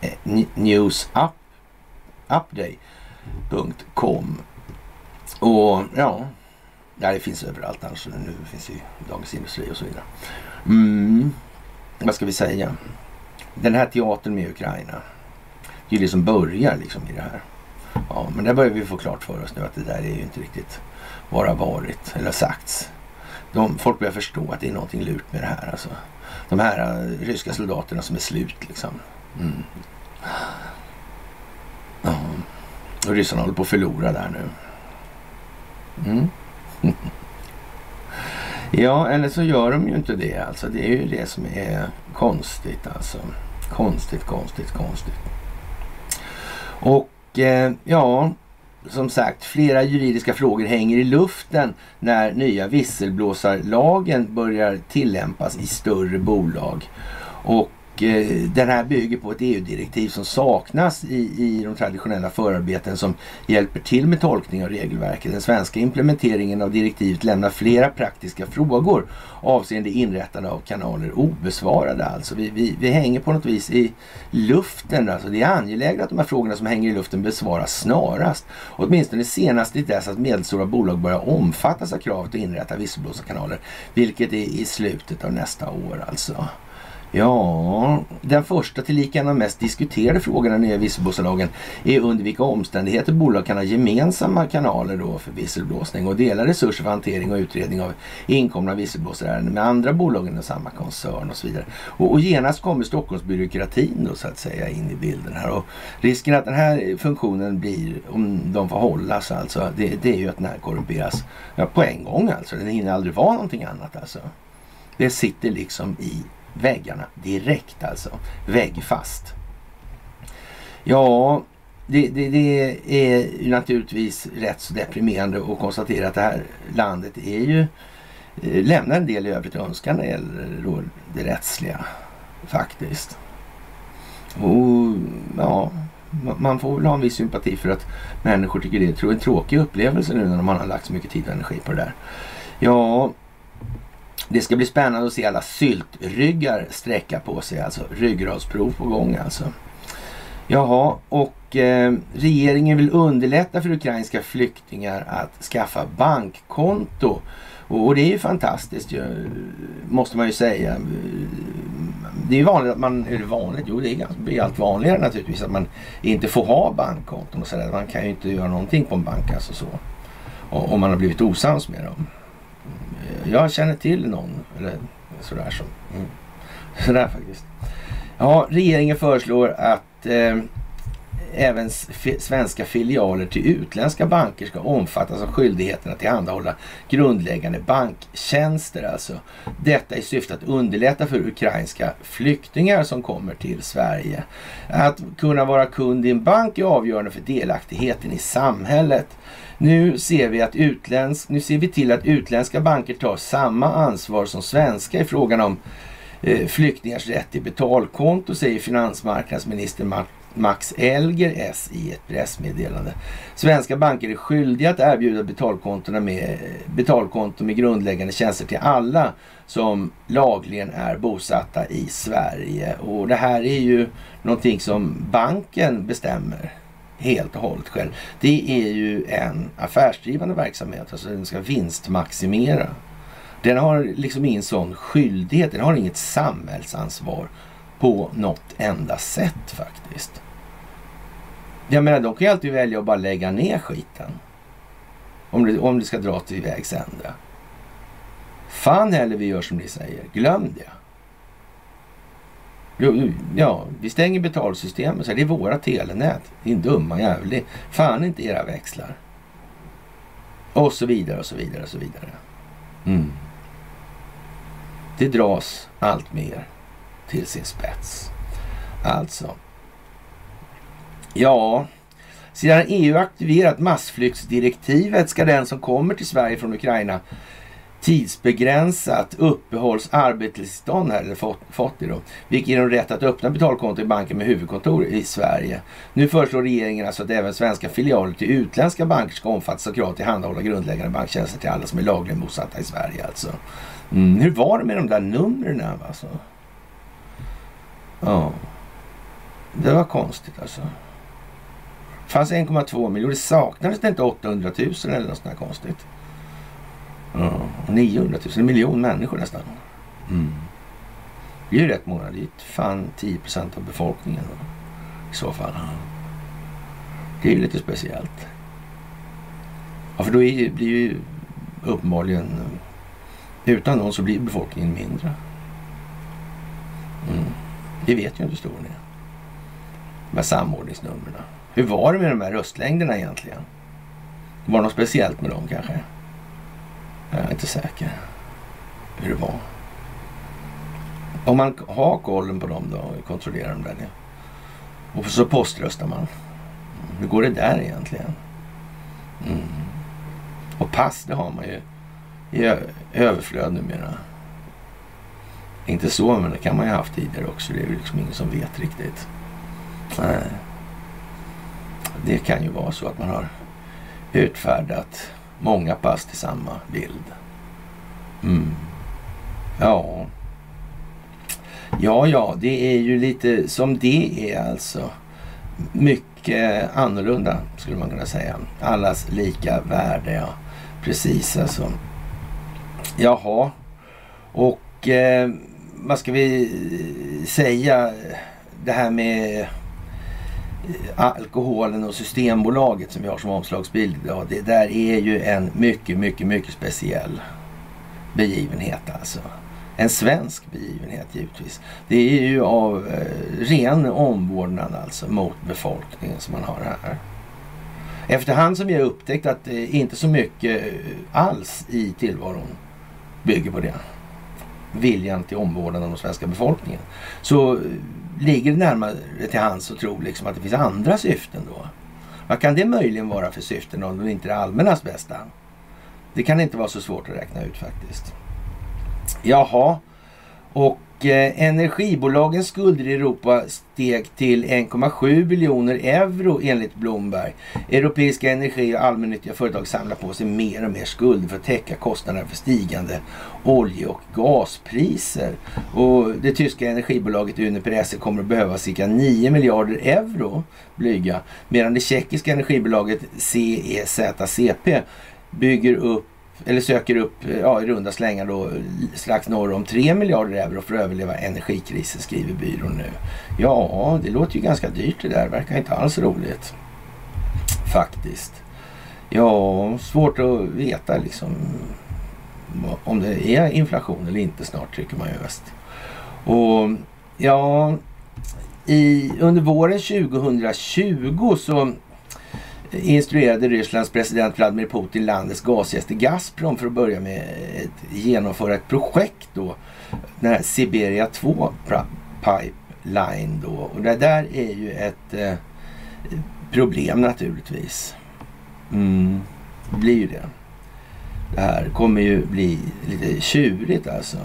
eh, News Up, Update.com. Och ja, det finns överallt annars. Nu finns det i Dagens Industri och så vidare. Mm. Vad ska vi säga? Den här teatern med Ukraina det är ju det som börjar liksom i det här. Ja, men där börjar vi få klart för oss nu att det där är ju inte riktigt vad det har varit eller sagts. De, folk börjar förstå att det är någonting lurt med det här. Alltså. De här uh, ryska soldaterna som är slut liksom. Mm. Uh. Och ryssarna håller på att förlora där nu. Mm. ja, eller så gör de ju inte det alltså. Det är ju det som är konstigt alltså. Konstigt, konstigt, konstigt. Och eh, ja, som sagt, flera juridiska frågor hänger i luften när nya visselblåsarlagen börjar tillämpas i större bolag. Och Eh, den här bygger på ett EU-direktiv som saknas i, i de traditionella förarbeten som hjälper till med tolkning av regelverket. Den svenska implementeringen av direktivet lämnar flera praktiska frågor avseende inrättande av kanaler obesvarade. Alltså vi, vi, vi hänger på något vis i luften. Alltså det är angeläget att de här frågorna som hänger i luften besvaras snarast. Åtminstone senast i dess att medelstora bolag börjar omfattas av kravet att inrätta visselblåsarkanaler. Vilket är i slutet av nästa år alltså. Ja, den första tillika en av de mest diskuterade frågorna i nya visselblåsarlagen är under vilka omständigheter bolag kan ha gemensamma kanaler då för visselblåsning och dela resurser för hantering och utredning av inkomna visselblåsarärenden med andra bolag inom samma koncern och så vidare. Och, och genast kommer Stockholmsbyråkratin då så att säga in i bilden här och risken att den här funktionen blir, om de får hållas alltså, det, det är ju att den här korrumperas ja, på en gång alltså. Den hinner aldrig vara någonting annat alltså. Det sitter liksom i väggarna direkt alltså. Väggfast. Ja, det, det, det, är naturligtvis rätt så deprimerande att konstatera att det här landet är ju eh, lämnar en del i övrigt att önska när det gäller det rättsliga faktiskt. Och ja, man får väl ha en viss sympati för att människor tycker det är en tråkig upplevelse nu när man har lagt så mycket tid och energi på det där. Ja, det ska bli spännande att se alla syltryggar sträcka på sig. Alltså ryggradsprov på gång alltså. Jaha, och eh, regeringen vill underlätta för ukrainska flyktingar att skaffa bankkonto. Och, och det är ju fantastiskt måste man ju säga. Det är ju vanligt att man, eller vanligt, jo det blir allt vanligare naturligtvis att man inte får ha bankkonton och sådär. Man kan ju inte göra någonting på en bank alltså så. Om man har blivit osams med dem jag känner till någon eller sådär som. Mm. Sådär faktiskt. Ja, regeringen föreslår att eh, även svenska filialer till utländska banker ska omfattas av skyldigheten att tillhandahålla grundläggande banktjänster. Alltså. Detta i syfte att underlätta för ukrainska flyktingar som kommer till Sverige. Att kunna vara kund i en bank är avgörande för delaktigheten i samhället. Nu ser vi, att utländsk, nu ser vi till att utländska banker tar samma ansvar som svenska i frågan om eh, flyktingars rätt till betalkonto, säger finansmarknadsminister Max Elger S i ett pressmeddelande. Svenska banker är skyldiga att erbjuda betalkontona med, betalkonto med grundläggande tjänster till alla som lagligen är bosatta i Sverige. Och det här är ju någonting som banken bestämmer helt och hållet själv. Det är ju en affärsdrivande verksamhet, alltså den ska vinstmaximera. Den har liksom ingen sån skyldighet, den har inget samhällsansvar på något enda sätt faktiskt. Jag menar, de kan ju alltid välja att bara lägga ner skiten. Om det, om det ska dra till vägs ände. Fan heller vi gör som ni säger. Glöm det. Ja, vi stänger betalsystemet. Så det är våra telenät. Din dumma jävel. Fan inte era växlar. Och så vidare och så vidare och så vidare. Mm. Det dras allt mer till sin spets. Alltså. Ja, sedan EU aktiverat massflyktsdirektivet ska den som kommer till Sverige från Ukraina tidsbegränsat uppehålls arbetstillstånd här, eller fått, fått det då, vilket ger dem rätt att öppna betalkonto i banken med huvudkontor i Sverige. Nu föreslår regeringen alltså att även svenska filialer till utländska banker ska omfattas av krav att tillhandahålla grundläggande banktjänster till alla som är lagligen bosatta i Sverige alltså. Mm, hur var det med de där numren alltså? Ja, det var konstigt alltså. Det fanns 1,2 miljoner. Saknades det inte 800 000 eller något sånt där konstigt. Ja, 900 000, en miljon människor nästan. Mm. Det är ju rätt många. Det är ju fan 10 procent av befolkningen i så fall. Det är ju lite speciellt. Ja, för då är, blir ju uppenbarligen utan någon så blir befolkningen mindre. Mm. Det vet ju inte hur stor den är. Med samordningsnumren. Hur var det med de här röstlängderna egentligen? Var det något speciellt med dem kanske? Jag är inte säker hur det var. Om man har kollen på dem då och kontrollerar dem där. Och så poströstar man. Hur går det där egentligen? Mm. Och pass, det har man ju i överflöd numera. Inte så, men det kan man ju ha haft tidigare också. Det är ju liksom ingen som vet riktigt. Nej. Det kan ju vara så att man har utfärdat många pass till samma bild. Mm. Ja. Ja, ja, det är ju lite som det är alltså. Mycket annorlunda skulle man kunna säga. Allas lika värde, ja. Precis alltså. Jaha. Och eh, vad ska vi säga? Det här med alkoholen och Systembolaget som vi har som omslagsbild idag. Det där är ju en mycket, mycket, mycket speciell begivenhet alltså. En svensk begivenhet givetvis. Det är ju av eh, ren omvårdnad alltså mot befolkningen som man har här. Efterhand som vi har upptäckt att eh, inte så mycket eh, alls i tillvaron bygger på det. Viljan till omvårdnad av den svenska befolkningen. Så eh, ligger det närmare till hands att tro liksom att det finns andra syften då. Vad kan det möjligen vara för syften om det inte är det allmännas bästa? Det kan inte vara så svårt att räkna ut faktiskt. Jaha, och Eh, energibolagens skulder i Europa steg till 1,7 biljoner euro enligt Bloomberg. Europeiska energi och allmännyttiga företag samlar på sig mer och mer skulder för att täcka kostnaderna för stigande olje och gaspriser. Och det tyska energibolaget Uniper SE kommer att behöva cirka 9 miljarder euro blyga medan det tjeckiska energibolaget CEZCP bygger upp eller söker upp ja, i runda slängar då strax norr om 3 miljarder euro för att överleva energikrisen skriver byrån nu. Ja, det låter ju ganska dyrt det där. Verkar inte alls roligt. Faktiskt. Ja, svårt att veta liksom om det är inflation eller inte snart tycker man ju mest. Och ja, i, under våren 2020 så instruerade Rysslands president Vladimir Putin landets gasgäster Gazprom för att börja med att genomföra ett projekt då. Den här Siberia 2 pipeline då. Och det där är ju ett eh, problem naturligtvis. Mm, det blir ju det. Det här kommer ju bli lite tjurigt alltså.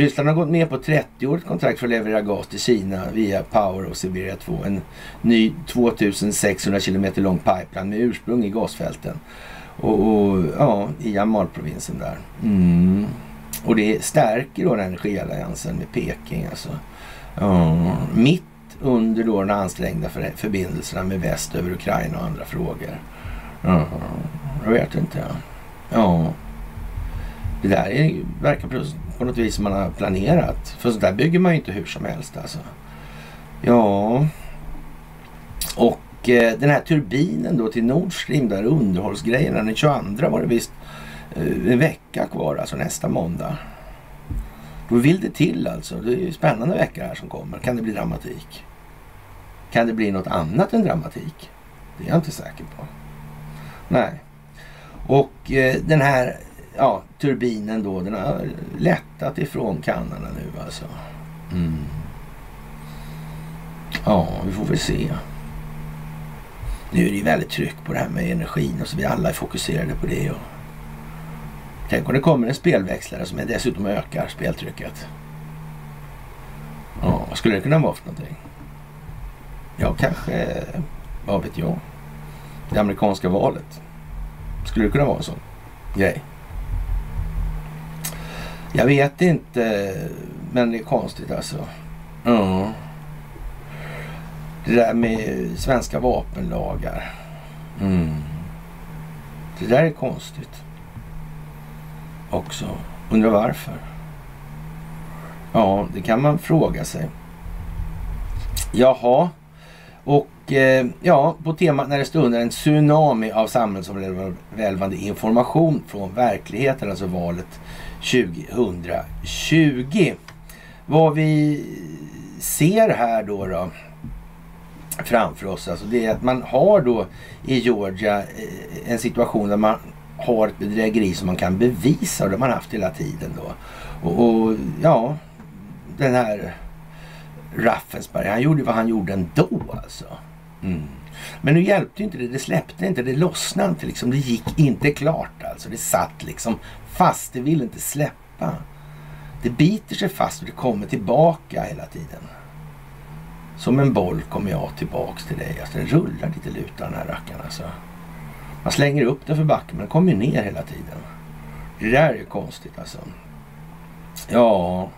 Ryssland har gått med på 30-årigt kontrakt för att leverera gas till Kina via Power och Siberia 2. En ny 2600 kilometer lång pipeline med ursprung i gasfälten. Och, och ja, i Jamalprovinsen där. Mm. Och det stärker då den energialliansen med Peking alltså. Ja, mitt under då de ansträngda förbindelserna med väst över Ukraina och andra frågor. Mm. Jag vet inte. Ja. Det där är, verkar på något vis som man har planerat. För sånt där bygger man ju inte hur som helst alltså. Ja. Och eh, den här turbinen då till Nord Stream, där underhållsgrejerna, den 22 var det visst eh, en vecka kvar, alltså nästa måndag. Då vill det till alltså. Det är ju spännande veckor här som kommer. Kan det bli dramatik? Kan det bli något annat än dramatik? Det är jag inte säker på. Nej. Och eh, den här ja, turbinen då, den har lättat ifrån Kanada nu alltså. Mm. Ja, vi får väl se. Nu är det ju väldigt tryck på det här med energin och så vi alla är fokuserade på det. Och tänk om det kommer en spelväxlare som dessutom ökar speltrycket. Ja, vad skulle det kunna vara för någonting? Ja, kanske, vad vet jag, det amerikanska valet. Skulle det kunna vara en sån grej? Jag vet inte, men det är konstigt alltså. Ja. Det där med svenska vapenlagar. Mm. Det där är konstigt. Också. Undrar varför? Ja, det kan man fråga sig. Jaha. Och eh, ja, på temat när det stundar en tsunami av samhällsomvälvande information från verkligheten, alltså valet 2020. Vad vi ser här då, då framför oss, alltså det är att man har då i Georgia eh, en situation där man har ett bedrägeri som man kan bevisa och det har man haft hela tiden då. Och, och ja, den här Raffensberg, han gjorde vad han gjorde ändå alltså. Mm. Men nu hjälpte inte det, det släppte inte, det lossnade inte liksom. Det gick inte klart alltså. Det satt liksom fast, det vill inte släppa. Det biter sig fast och det kommer tillbaka hela tiden. Som en boll kommer jag tillbaks till dig. Alltså den rullar lite lutar den här rackaren alltså. Man slänger upp den för backen men den kommer ju ner hela tiden. Det där är ju konstigt alltså. Ja,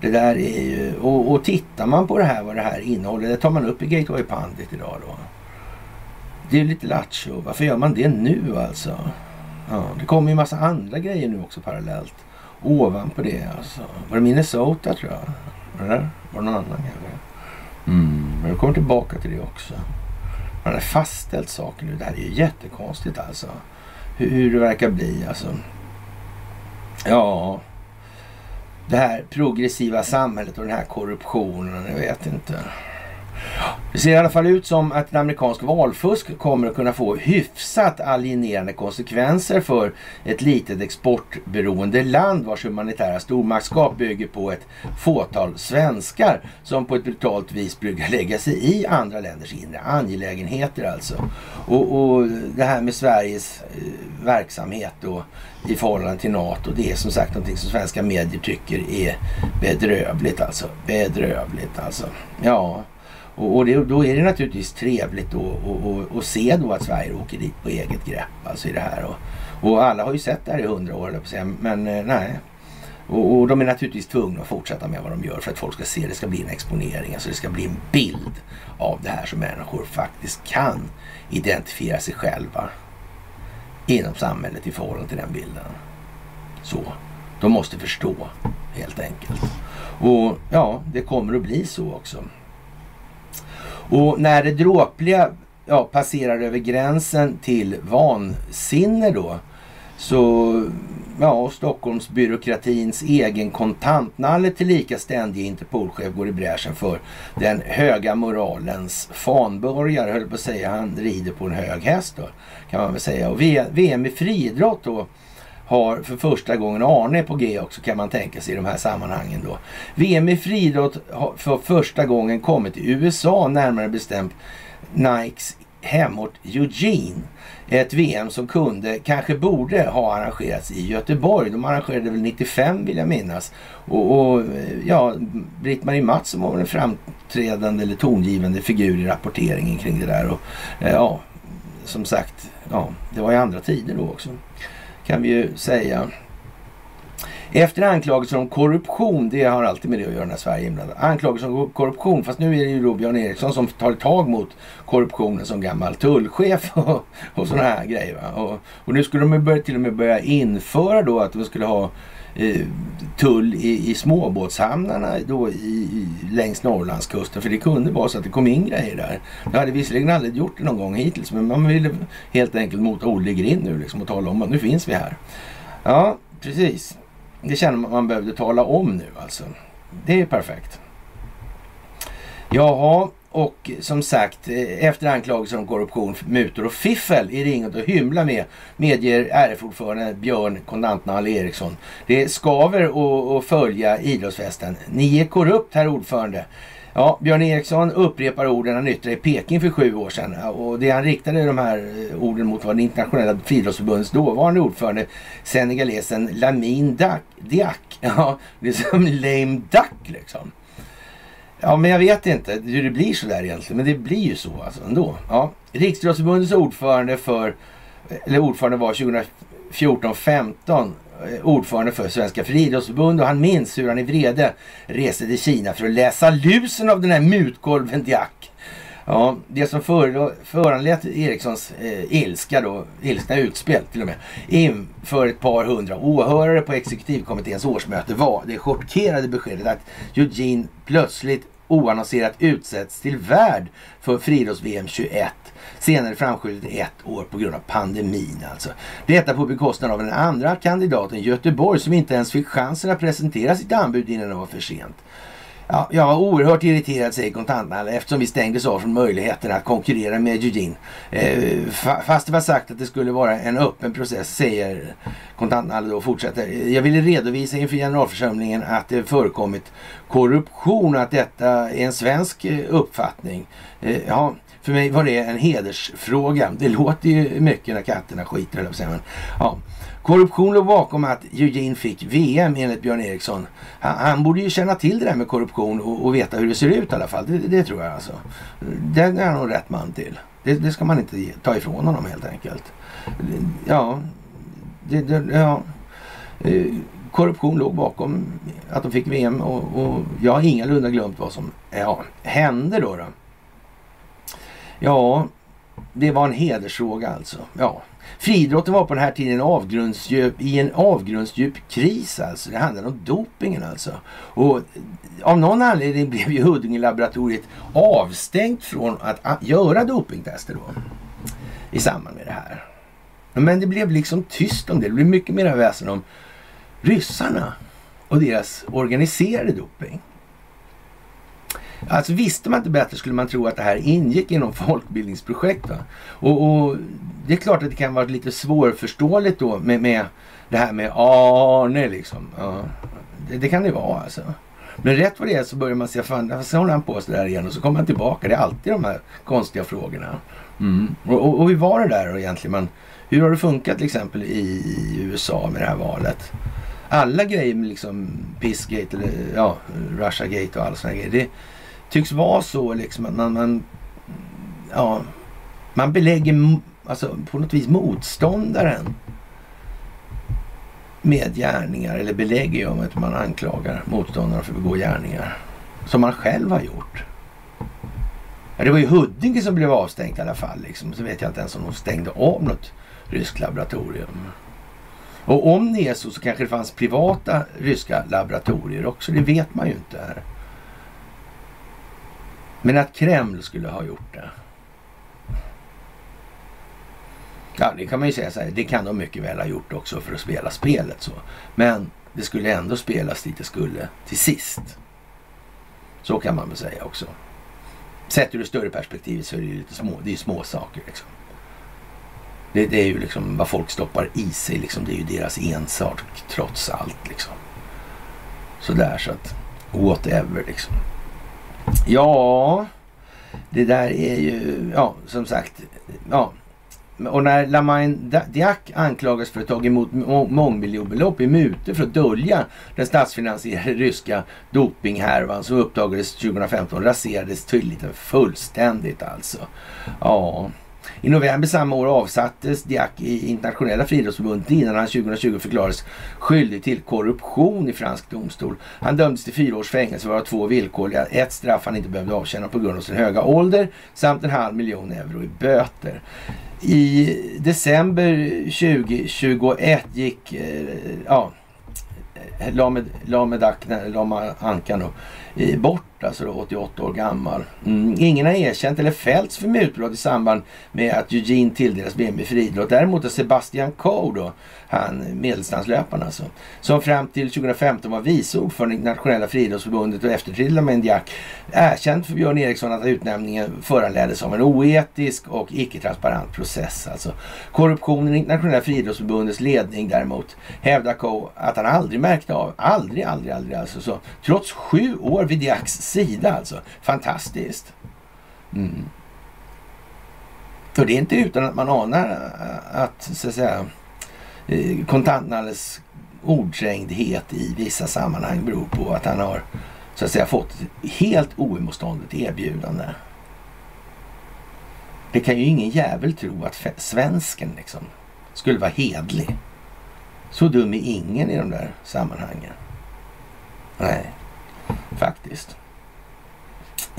det där är ju... Och, och tittar man på det här, vad det här innehåller. Det tar man upp i Gateway Pandit idag då. Det är lite lattjo. Varför gör man det nu alltså? Ja, det kommer ju massa andra grejer nu också parallellt. Ovanpå det alltså. Var det Minnesota tror jag? Eller? Var det någon annan kanske? Mm, men jag kommer tillbaka till det också. Man har fastställt saker nu. Det här är ju jättekonstigt alltså. Hur, hur det verkar bli alltså. Ja, det här progressiva samhället och den här korruptionen. Jag vet inte. Det ser i alla fall ut som att en amerikansk valfusk kommer att kunna få hyfsat alienerande konsekvenser för ett litet exportberoende land vars humanitära stormaktskap bygger på ett fåtal svenskar som på ett brutalt vis brukar lägga sig i andra länders inre angelägenheter alltså. Och, och det här med Sveriges eh, verksamhet då i förhållande till NATO, det är som sagt någonting som svenska medier tycker är bedrövligt alltså. Bedrövligt alltså. Ja. Och, och det, då är det naturligtvis trevligt att se då att Sverige åker dit på eget grepp alltså i det här. Och, och alla har ju sett det här i hundra år, men eh, nej. Och, och, de är naturligtvis tvungna att fortsätta med vad de gör för att folk ska se. Det ska bli en exponering, alltså det ska bli en bild av det här som människor faktiskt kan identifiera sig själva inom samhället i förhållande till den bilden. Så. De måste förstå helt enkelt. Och ja, det kommer att bli så också. Och när det dråpliga ja, passerar över gränsen till vansinne då så ja, Stockholmsbyråkratins egen kontantnalle tillika ständig Interpolchef går i bräschen för den höga moralens fanbörjare, höll på att säga. Han rider på en hög häst då, kan man väl säga. Och VM i friidrott då har för första gången, Arne på G också kan man tänka sig i de här sammanhangen då. VM i friidrott har för första gången kommit till USA, närmare bestämt Nikes hemort Eugene. Ett VM som kunde, kanske borde ha arrangerats i Göteborg. De arrangerade väl 95 vill jag minnas. Och, och ja, Britt-Marie Mattsson var väl en framträdande eller tongivande figur i rapporteringen kring det där. Och, eh, ja, som sagt, ja, det var ju andra tider då också kan vi ju säga. Efter anklagelser om korruption, det har alltid med det att göra när Sverige är inblandat. Anklagelser om korruption, fast nu är det ju då Björn Eriksson som tar tag mot korruptionen som gammal tullchef och, och sådana här grejer. Och, och, nu skulle de börja, till och med börja införa då att de skulle ha eh, tull i, i småbåtshamnarna då i, i, längs Norrlandskusten. För det kunde vara så att det kom in grejer där. Det hade visserligen aldrig gjort det någon gång hittills men man ville helt enkelt mota Olle Grind nu liksom och tala om att nu finns vi här. Ja, precis. Det känner man att man behövde tala om nu alltså. Det är perfekt. Jaha, och som sagt, eh, efter anklagelser om korruption, mutor och fiffel är det inget att hymla med, medger RF-ordförande Björn Kontantnall Eriksson. Det skaver att följa idrottsfesten. Ni är korrupt, herr ordförande. Ja, Björn Eriksson upprepar orden han yttrade i Peking för sju år sedan. Och det han riktade de här eh, orden mot var det internationella friidrottsförbundets dåvarande ordförande senegalesen Lamin Diak. Ja, det är som lame duck liksom. Ja, men jag vet inte hur det blir så där egentligen. Men det blir ju så alltså ändå. Ja. Riksidrottsförbundets ordförande för, eller ordförande var 2014-15 eh, ordförande för Svenska friidrottsförbundet och han minns hur han i vrede reste till Kina för att läsa lusen av den här mutkolven Diak. Ja, det som för, föranlett Erikssons eh, ilska då, ilskna utspel till och med, inför ett par hundra åhörare på exekutivkommitténs årsmöte var det chockerade beskedet att Eugene plötsligt oannonserat utsätts till värd för friidrotts-VM 21 senare framskjutet ett år på grund av pandemin alltså. Detta på bekostnad av den andra kandidaten Göteborg som inte ens fick chansen att presentera sitt anbud innan det var för sent. Ja, jag var oerhört irriterad säger kontantnalle eftersom vi stängdes av från möjligheten att konkurrera med Eugene. Eh, fast det var sagt att det skulle vara en öppen process säger kontantnalle då och fortsätter. Jag ville redovisa inför generalförsamlingen att det förekommit korruption och att detta är en svensk eh, uppfattning. Eh, ja, för mig var det en hedersfråga. Det låter ju mycket när katterna skiter, eller vad säger man? ja. Korruption låg bakom att Eugene fick VM enligt Björn Eriksson. Han, han, borde ju känna till det där med korruption och, och, veta hur det ser ut i alla fall. Det, det tror jag alltså. Den är han nog rätt man till. Det, det, ska man inte ta ifrån honom helt enkelt. Ja, det, det, ja. Eh, korruption låg bakom att de fick VM och, och jag har ingalunda glömt vad som ja, hände då. då. Ja, det var en hedersfråga alltså. Ja. Friidrotten var på den här tiden avgrundsdjup, i en avgrundsdjup kris alltså. Det handlade om dopingen alltså. Och eh, av någon anledning blev ju Huddinge-laboratoriet avstängt från att göra dopingtester då. I samband med det här. Men det blev liksom tyst om det. Det blev mycket mer väsen om ryssarna och deras organiserade doping. Alltså visste man inte bättre skulle man tro att det här ingick i någon folkbildningsprojekt. Och, och, det är klart att det kan vara lite svårförståeligt då med, med det här med Arne liksom. Ja, det, det, kan det vara alltså. Men rätt vad det är så börjar man säga, fan, så håller han på så där igen och så kommer han tillbaka. Det är alltid de här konstiga frågorna. Mm. Och, och, och hur var det där egentligen? Man, hur har det funkat till exempel i USA med det här valet? Alla grejer med liksom Pissgate eller ja, Russiagate och alla sådana grejer. Det, tycks vara så liksom att man, man, ja, man belägger alltså, på något vis motståndaren med gärningar eller belägger ju om att man anklagar motståndaren för att begå gärningar som man själv har gjort. Ja, det var ju Huddinge som blev avstängt i alla fall. Liksom. Så vet jag inte ens om de stängde av något ryskt laboratorium. Och om det är så så kanske det fanns privata ryska laboratorier också. Det vet man ju inte. här. Men att Kreml skulle ha gjort det. Ja, det kan man ju säga så här. Det kan de mycket väl ha gjort också för att spela spelet så. Men det skulle ändå spelas dit det skulle till sist. Så kan man väl säga också. Sett ur det större perspektivet så är det ju lite små, det är små saker liksom. Det, det, är ju liksom vad folk stoppar i sig liksom. Det är ju deras ensak trots allt liksom. Sådär så att whatever liksom. Ja, det där är ju, ja som sagt, ja. Och när Lamain Diak anklagas för att ha tagit emot mångmiljonbelopp i mutor för att dölja den statsfinansierade ryska dopinghärvan som uppdagades 2015 raserades tydligen fullständigt alltså. Ja, i november samma år avsattes Diak i internationella friidrottsförbundet innan han 2020 förklarades skyldig till korruption i fransk domstol. Han dömdes till fyra års fängelse varav två villkorliga, ett straff han inte behövde avtjäna på grund av sin höga ålder samt en halv miljon euro i böter. I december 2021 gick, eh, ja, eh, Lamed, Lamed Lama Ankan eh, bort alltså då, 88 år gammal. Mm. Ingen har erkänt eller fällts för mutbrott i samband med att Eugene tilldelas BMW i friidrott. Däremot har Sebastian Coe då, han medeldistanslöparen alltså, som fram till 2015 var vice ordförande i internationella friidrottsförbundet och efterträdde Mendiak, erkänt för Björn Eriksson att utnämningen föranleddes av en oetisk och icke-transparent process. Alltså. Korruptionen i internationella friidrottsförbundets ledning däremot hävdar Coe att han aldrig märkte av, aldrig, aldrig, aldrig alltså. Så, trots sju år vid Diaks sida alltså. Fantastiskt. Mm. För det är inte utan att man anar eh, att, så att säga, eh, kontantnalles ordträngdhet i vissa sammanhang beror på att han har så att säga fått ett helt oemotståndligt erbjudande. Det kan ju ingen jävel tro att svensken liksom skulle vara hedlig. Så dum är ingen i de där sammanhangen. Nej, faktiskt.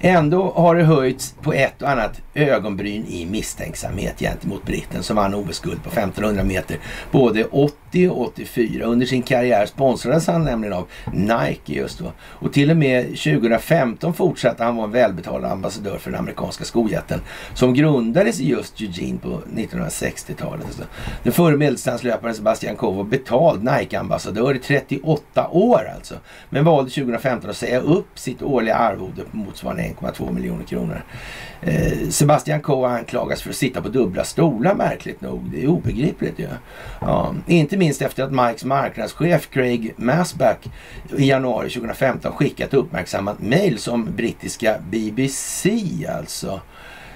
Ändå har det höjts på ett och annat ögonbryn i misstänksamhet gentemot britten som vann OS-guld på 1500 meter både 80 och 84. Under sin karriär sponsrades han nämligen av Nike just då. Och till och med 2015 fortsatte han vara en välbetald ambassadör för den amerikanska skojätten som grundades i just Eugene på 1960-talet. Den förre medeldistanslöparen Sebastian Coe var betald Nike-ambassadör i 38 år alltså. Men valde 2015 att säga upp sitt årliga arvode på motsvarande 1,2 miljoner kronor. Eh, Sebastian Coe anklagas för att sitta på dubbla stolar märkligt nog. Det är obegripligt ju. Ja. ja. inte minst efter att Mikes marknadschef Craig Masback i januari 2015 skickat uppmärksammat mail som brittiska BBC alltså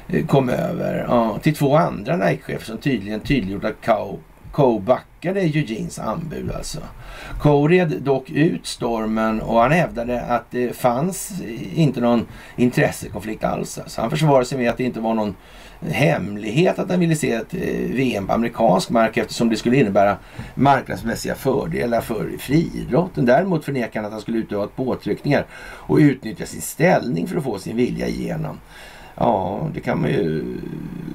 eh, kom över ja, till två andra Nike-chefer som tydligen tydliggjort att Coe Coe backade Eugenes anbud alltså. Coe red dock ut stormen och han hävdade att det fanns inte någon intressekonflikt alls. Alltså. Han försvarade sig med att det inte var någon hemlighet att han ville se ett eh, VM på amerikansk mark eftersom det skulle innebära marknadsmässiga fördelar för friidrotten. Däremot förnekade han att han skulle utöva påtryckningar och utnyttja sin ställning för att få sin vilja igenom. Ja, det kan man ju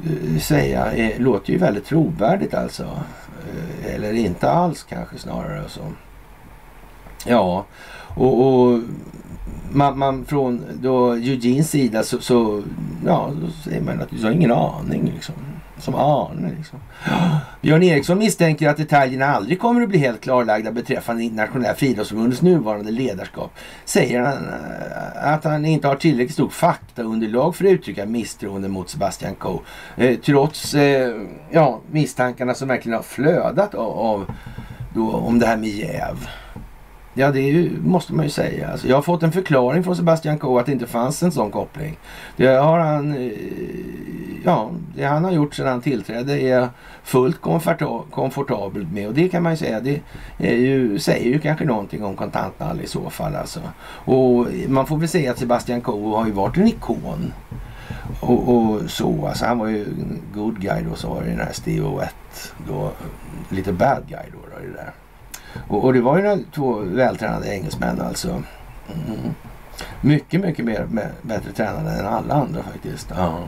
eh, säga. Det låter ju väldigt trovärdigt alltså. Eh, eller inte alls kanske snarare. Så. Ja, och, och man, man, från då Eugenes sida så, så, ja, då säger man att du har ingen aning liksom som aner. Liksom. Björn Eriksson misstänker att detaljerna aldrig kommer att bli helt klarlagda beträffande internationella friidrottsförbundets nuvarande ledarskap. Säger han eh, att han inte har tillräckligt stort faktaunderlag för att uttrycka misstroende mot Sebastian Coe. Eh, trots eh, ja, misstankarna som verkligen har flödat av, av då, om det här med jäv. Ja, det ju, måste man ju säga. Alltså, jag har fått en förklaring från Sebastian Coe att det inte fanns en sån koppling. Det har han, eh, ja, det han har gjort sedan han tillträdde är jag fullt komfortabel med. Och det kan man ju säga, det ju, säger ju kanske någonting om kontantnall i så fall. Alltså. Och man får väl säga att Sebastian Coe har ju varit en ikon. Och, och, så, alltså han var ju good guy då, så var det den här Steve Owett då, lite bad guy då, då det där. Och, och det var ju två vältränade engelsmän alltså. Mm. Mycket, mycket mer, bättre tränade än alla andra faktiskt. Ja.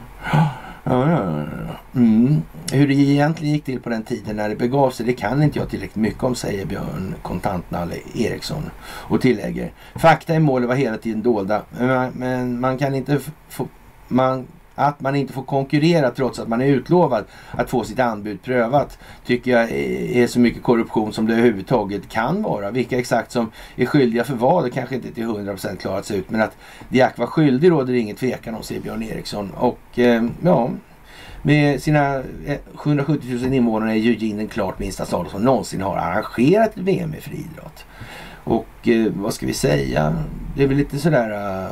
Ja, ja, ja. Mm. Hur det egentligen gick till på den tiden när det begav sig, det kan inte jag tillräckligt mycket om, säger Björn Kontantnalle Eriksson. Och tillägger, fakta i målet var hela tiden dolda, men, men man kan inte få, man att man inte får konkurrera trots att man är utlovad att få sitt anbud prövat tycker jag är så mycket korruption som det överhuvudtaget kan vara. Vilka exakt som är skyldiga för vad det kanske inte till 100% klarats ut. Men att Diak var skyldig råder det ingen tvekan om, säger Björn Eriksson. Och eh, ja, med sina eh, 770 000 invånare är Eugene den klart minsta stad som någonsin har arrangerat ett VM i friidrott. Och eh, vad ska vi säga? Det är väl lite sådär... Uh,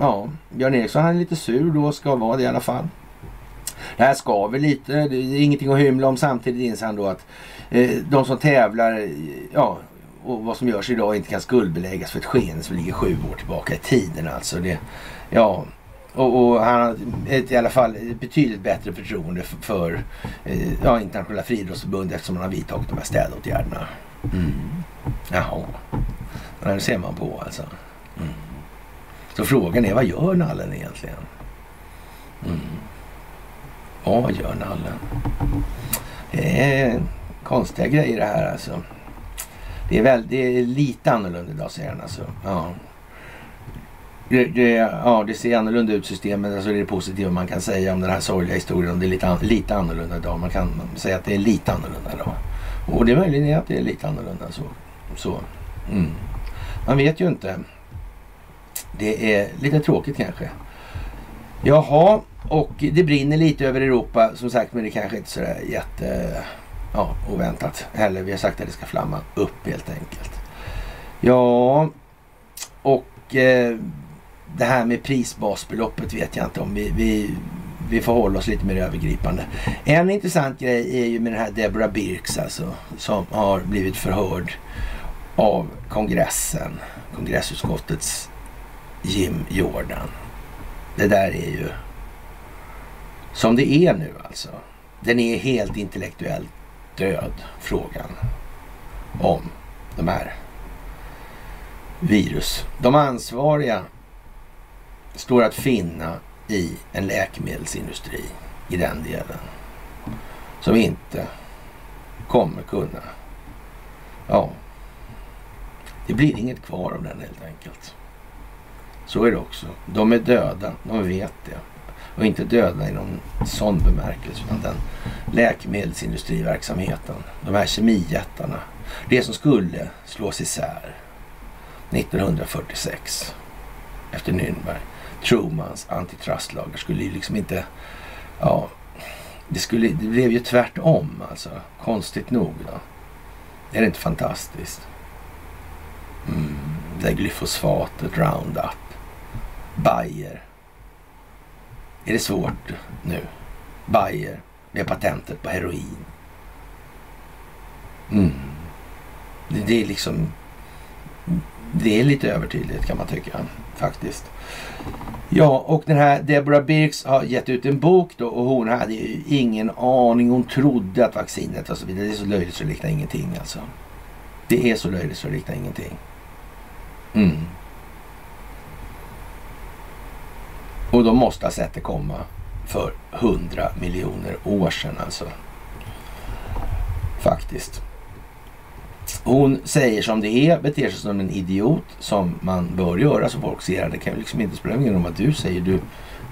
Ja, Björn Eriksson han är lite sur då, ska vara det i alla fall. Det här skaver lite, det är ingenting att hymla om. Samtidigt inser han då att eh, de som tävlar, ja, och vad som görs idag inte kan skuldbeläggas för ett skeende som ligger sju år tillbaka i tiden. Alltså det, ja, Och, och, han har ett, i alla fall betydligt bättre förtroende för, för eh, ja, internationella friidrottsförbund eftersom han har vidtagit de här städåtgärderna. Mm. Jaha, det ser man på alltså. Mm. Så frågan är, vad gör nallen egentligen? Mm. Vad gör nallen? Det är konstiga grejer det här alltså. Det är, väl, det är lite annorlunda idag säger han alltså. Ja. Det, det, ja, det ser annorlunda ut systemet. Alltså det är det positiva man kan säga om den här sorgliga historien. Det är lite, lite annorlunda idag. Man kan säga att det är lite annorlunda idag. Och det är möjligen att det är lite annorlunda så. så. Mm. Man vet ju inte. Det är lite tråkigt kanske. Jaha, och det brinner lite över Europa som sagt men det kanske inte är sådär jätte ja, oväntat heller. Vi har sagt att det ska flamma upp helt enkelt. Ja, och eh, det här med prisbasbeloppet vet jag inte om. Vi, vi, vi får hålla oss lite mer övergripande. En intressant grej är ju med den här Deborah Birks alltså, som har blivit förhörd av kongressen, kongressutskottets Jim Jordan. Det där är ju som det är nu alltså. Den är helt intellektuellt död, frågan om de här virus. De ansvariga står att finna i en läkemedelsindustri i den delen som inte kommer kunna. Ja, det blir inget kvar av den helt enkelt. Så är det också. De är döda, de vet det. Och inte döda i någon sån bemärkelse utan den läkemedelsindustriverksamheten. De här kemijättarna. Det som skulle slås isär 1946 efter Nürnberg. Trumans antitrustlagar skulle ju liksom inte... Ja, det, skulle, det blev ju tvärtom alltså. Konstigt nog då. Är det inte fantastiskt? Mm, det glyfosfatet, Roundup, Bayer. Är det svårt nu? Bayer med patentet på heroin. Mm. Det, det är liksom... Det är lite övertydligt kan man tycka faktiskt. Ja, och den här Deborah Birks har gett ut en bok då och hon hade ju ingen aning. Hon trodde att vaccinet var så vidare. Det är så löjligt så det liknar ingenting alltså. Det är så löjligt så det liknar ingenting. Mm. Och de måste ha sett det komma för hundra miljoner år sedan alltså. Faktiskt. Hon säger som det är, beter sig som en idiot som man bör göra så folk ser Det kan ju liksom inte spela någon roll vad du säger. Du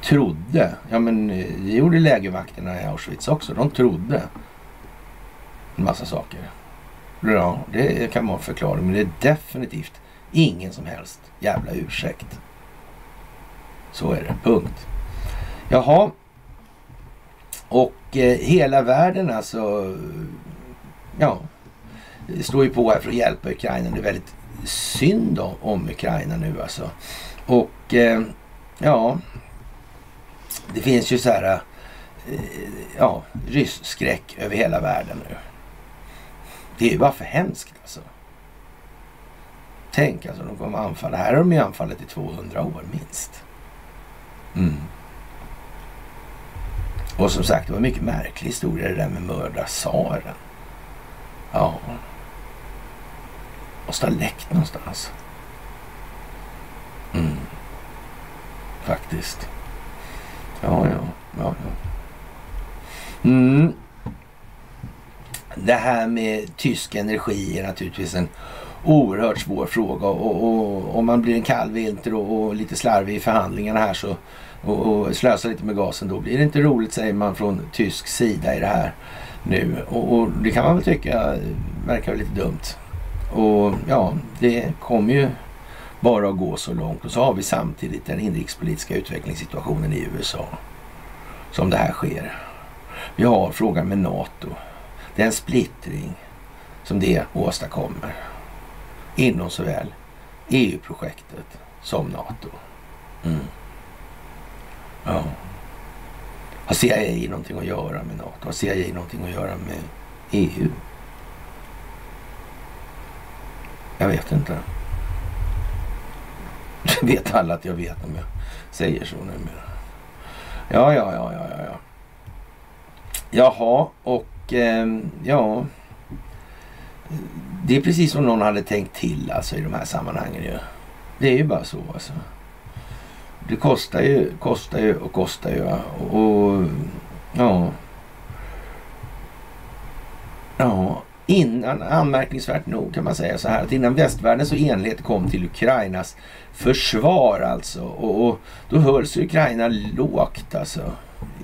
trodde. Ja men eh, det gjorde lägervakterna i Auschwitz också. De trodde en massa saker. Ja, det kan man förklara. Men det är definitivt ingen som helst jävla ursäkt. Så är det. Punkt. Jaha. Och eh, hela världen alltså. Ja, står ju på här för att hjälpa Ukraina. Det är väldigt synd om, om Ukraina nu alltså. Och eh, ja, det finns ju så här eh, ja, rysskräck över hela världen nu. Det är ju bara för hemskt alltså. Tänk alltså, de kommer anfalla. Här har de ju anfallit i 200 år minst. Mm. Och som sagt, det var en mycket märklig historia det där med mörda tsaren. Ja. Måste ha läckt någonstans. Mm. Faktiskt. Ja, ja, ja, ja. Mm. Det här med tysk energi är naturligtvis en oerhört svår fråga och, om man blir en kall vinter och, och, lite slarvig i förhandlingarna här så och, och slösar lite med gasen då blir det inte roligt säger man från tysk sida i det här nu och, och det kan man väl tycka verkar lite dumt. Och ja, det kommer ju bara att gå så långt och så har vi samtidigt den inrikespolitiska utvecklingssituationen i USA som det här sker. Vi har frågan med NATO. Den splittring som det åstadkommer inom såväl EU-projektet som NATO. Mm. Ja. Har CIA någonting att göra med NATO? Har CIA någonting att göra med EU? Jag vet inte. Det vet alla att jag vet om jag säger så numera. Ja, ja, ja, ja, ja. Jaha, och eh, ja. Det är precis som någon hade tänkt till alltså i de här sammanhangen ju. Det är ju bara så alltså. Det kostar ju, kostar ju och kostar ju. Och, och ja. Ja, innan, anmärkningsvärt nog kan man säga så här, att innan västvärldens och enhet kom till Ukrainas försvar alltså. Och, och då hölls Ukraina lågt alltså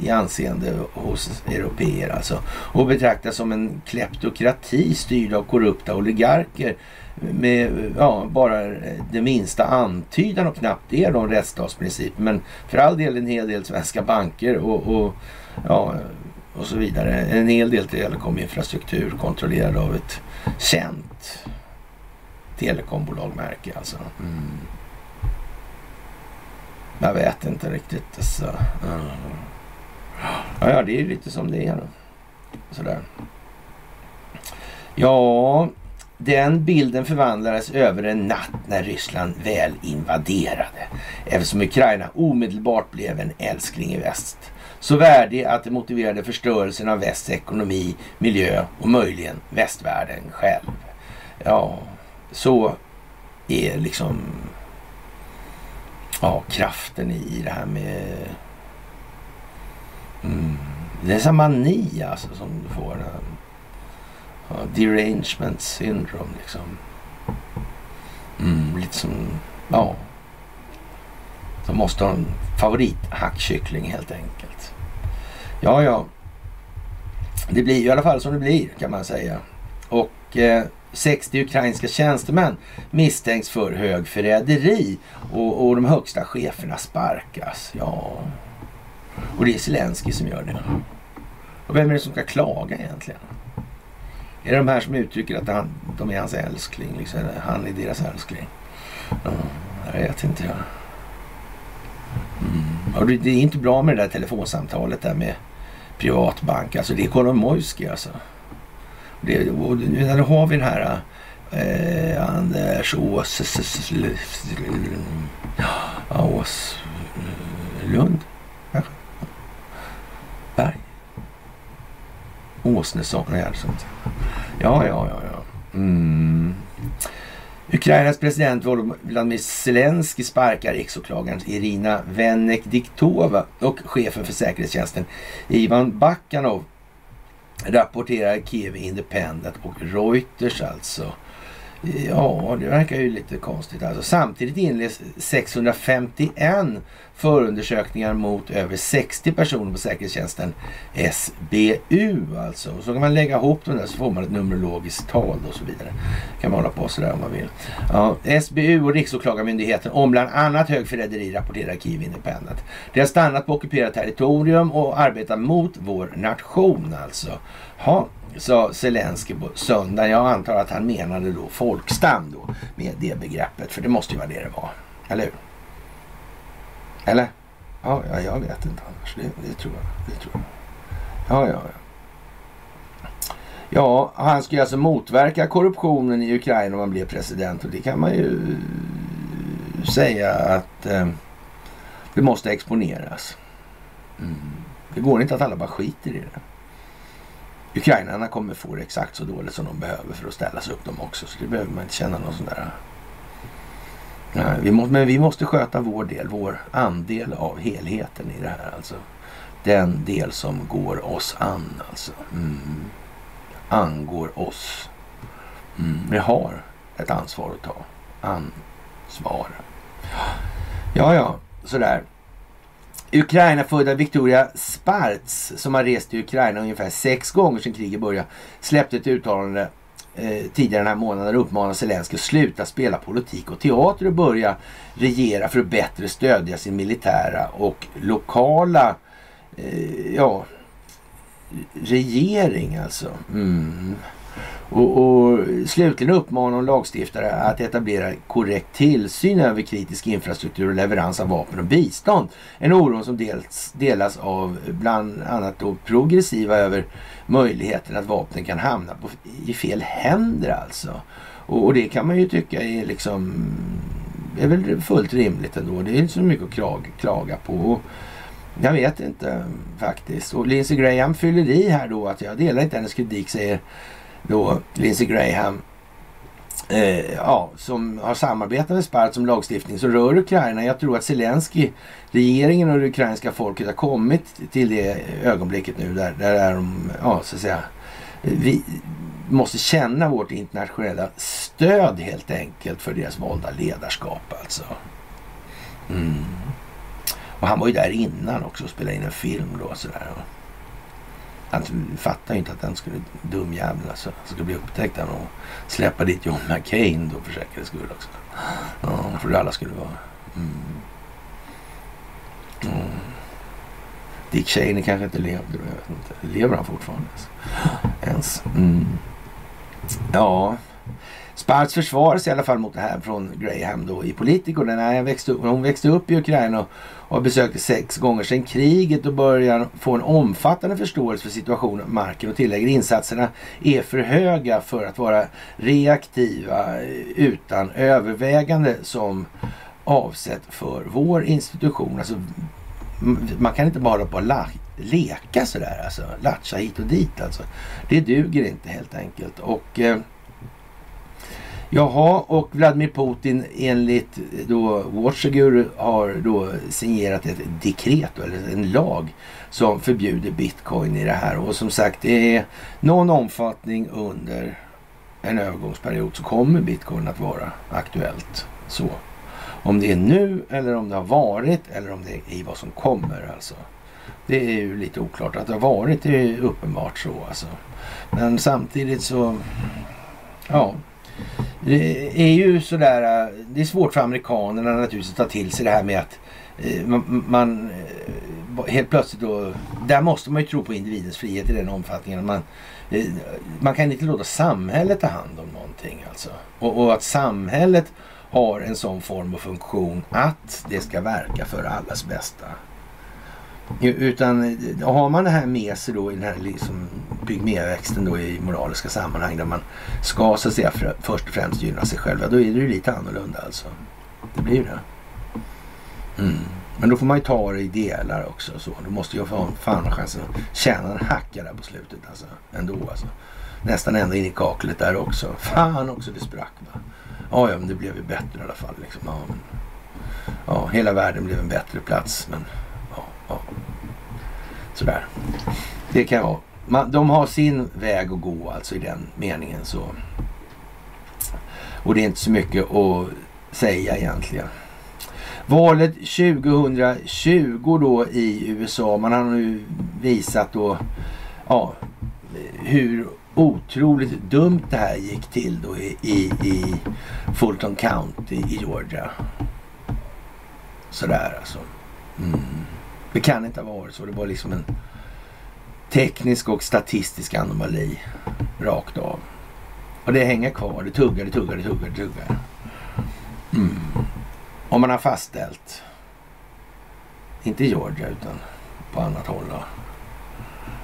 i anseende hos europeer alltså. Och betraktas som en kleptokrati styrd av korrupta oligarker med ja, bara det minsta antydan och knappt det är de rättsstatsprinciper. Men för all del en hel del svenska banker och, och ja, och så vidare. En hel del telekominfrastruktur kontrollerad av ett känt telekombolagmärke alltså. Mm. Jag vet inte riktigt. Alltså. Mm. Ja, ja, det är lite som det är. Sådär. Ja, den bilden förvandlades över en natt när Ryssland väl invaderade. Eftersom Ukraina omedelbart blev en älskling i väst. Så värdig att det motiverade förstörelsen av västs ekonomi, miljö och möjligen västvärlden själv. Ja, så är liksom ja, kraften i det här med mm, det är så mani alltså som du får. Ja, derangement syndrome liksom. Mm, lite som, ja. De måste ha en favorithackkyckling helt enkelt. Ja, ja. Det blir ju i alla fall som det blir kan man säga. Och eh, 60 ukrainska tjänstemän misstänks för högförräderi och, och de högsta cheferna sparkas. Ja, och det är Zelensky som gör det. Och vem är det som ska klaga egentligen? Är det de här som uttrycker att han, de är hans älskling? Liksom, han är deras älskling? Mm, jag vet inte. Ja. Mm. Och det, det, är inte bra med det där telefonsamtalet där med privatbank. Alltså det är Kolomoisky. alltså. Det, och, nu har vi den här eh, Anders Ås... Ås Lund kanske? Berg? Åsnesson? Nej, alltså. Ja, ja, ja. ja. Mm. Ukrainas president Volodymyr Zelensky sparkar riksåklagaren Irina Venek-Diktova och chefen för säkerhetstjänsten Ivan Bakanov rapporterar Kiev Independent och Reuters alltså. Ja, det verkar ju lite konstigt. Alltså, samtidigt inleds 651 förundersökningar mot över 60 personer på säkerhetstjänsten SBU. Alltså. Så kan man lägga ihop de där så får man ett numerologiskt tal och så vidare. kan man hålla på sådär om man vill. Ja, SBU och Riksåklagarmyndigheten om bland annat högförräderi rapporterar Kiev Independent. De har stannat på ockuperat territorium och arbetar mot vår nation alltså. Ha, sa Zelensky på söndagen. Jag antar att han menade då folkstam då med det begreppet. För det måste ju vara det det var. Eller hur? Eller? Ja, ja jag vet inte annars. Det, det, tror jag. Det tror jag. Ja, ja, ja. Ja, han skulle alltså motverka korruptionen i Ukraina om han blev president. Och det kan man ju säga att eh, det måste exponeras. Mm. Det går inte att alla bara skiter i det. Ukrainarna kommer få det exakt så dåligt som de behöver för att ställa sig upp dem också. Så det behöver man inte känna någon sån där... Nej, vi måste, men vi måste sköta vår del, vår andel av helheten i det här alltså. Den del som går oss an alltså. Mm. Angår oss. Mm. Vi har ett ansvar att ta. Ansvar. Ja, ja, sådär. Ukraina-födda Victoria Sparts som har rest till Ukraina ungefär sex gånger sedan kriget började släppte ett uttalande eh, tidigare den här månaden och uppmanade Zelenskyj att sluta spela politik och teater och börja regera för att bättre stödja sin militära och lokala eh, ja, regering alltså. Mm. Och, och slutligen uppmanar hon lagstiftare att etablera korrekt tillsyn över kritisk infrastruktur och leverans av vapen och bistånd. En oro som dels, delas av bland annat då progressiva över möjligheten att vapnen kan hamna på, i fel händer alltså. Och, och, det kan man ju tycka är liksom är väl fullt rimligt ändå. Det är inte så mycket att klaga på. Jag vet inte faktiskt. Och Lindsey Graham fyller i här då att jag delar inte hennes kritik säger då Lindsey Graham. Eh, ja, som har samarbetat med Spart som lagstiftning som rör Ukraina. Jag tror att Zelensky, regeringen och det ukrainska folket har kommit till det ögonblicket nu där, där är de, ja så att säga, vi måste känna vårt internationella stöd helt enkelt för deras valda ledarskap alltså. Mm. Och han var ju där innan också och spelade in en film då sådär. Alltså, han fattar ju inte att den skulle, dum jävel alltså, skulle bli upptäckt och släppa dit John McCain då för säkerhets skull också. Ja, för alla skulle vara... Mm. Mm. Dick Cheney kanske inte levde då, jag vet inte. Lever han fortfarande? Alltså? Ens. Mm. Ja, Sparks försvaras i alla fall mot det här från Graham då i Politico. När växte upp, hon växte upp i Ukraina och, och besökte sex gånger sedan kriget och börjar få en omfattande förståelse för situationen på marken och tillägger insatserna är för höga för att vara reaktiva eh, utan övervägande som avsett för vår institution. Alltså, man kan inte bara på la, leka sådär alltså, latcha hit och dit alltså. Det duger inte helt enkelt. Och eh, Jaha, och Vladimir Putin enligt eh, då Watchagur har då signerat ett dekret eller en lag som förbjuder bitcoin i det här. Och som sagt, det är någon omfattning under en övergångsperiod så kommer bitcoin att vara aktuellt. Så. Om det är nu eller om det har varit eller om det är i vad som kommer alltså. Det är ju lite oklart. Att det har varit det är uppenbart så alltså. Men samtidigt så, ja. Det är ju sådär, det är svårt för amerikanerna naturligtvis att ta till sig det här med att eh, man, man eh, helt plötsligt då, där måste man ju tro på individens frihet i den omfattningen. Man, eh, man kan inte låta samhället ta hand om någonting alltså. Och, och att samhället har en sån form och funktion att det ska verka för allas bästa. Utan har man det här med sig då i den här liksom pygméväxten då i moraliska sammanhang där man ska så att säga för, först och främst gynna sig själv. Då är det ju lite annorlunda alltså. Det blir ju det. Mm. Men då får man ju ta det i delar också. Så. Då måste jag få fan ha chansen att tjäna en hacka där på slutet alltså. Ändå alltså. Nästan ända in i kaklet där också. Fan också det sprack va. Ja, ja men det blev ju bättre i alla fall. Liksom. Ja, men, ja, hela världen blev en bättre plats. Men Ja. Sådär. Det kan vara. Man, de har sin väg att gå alltså i den meningen så. Och det är inte så mycket att säga egentligen. Valet 2020 då i USA. Man har nu visat då ja, hur otroligt dumt det här gick till då i, i, i Fulton County i Georgia. Sådär alltså. Mm. Det kan inte ha varit så. Det var liksom en teknisk och statistisk anomali rakt av. Och det hänger kvar. Det tuggar, det tuggar, det tuggar, det tuggar. Mm. Om man har fastställt, inte i Georgia utan på annat håll då,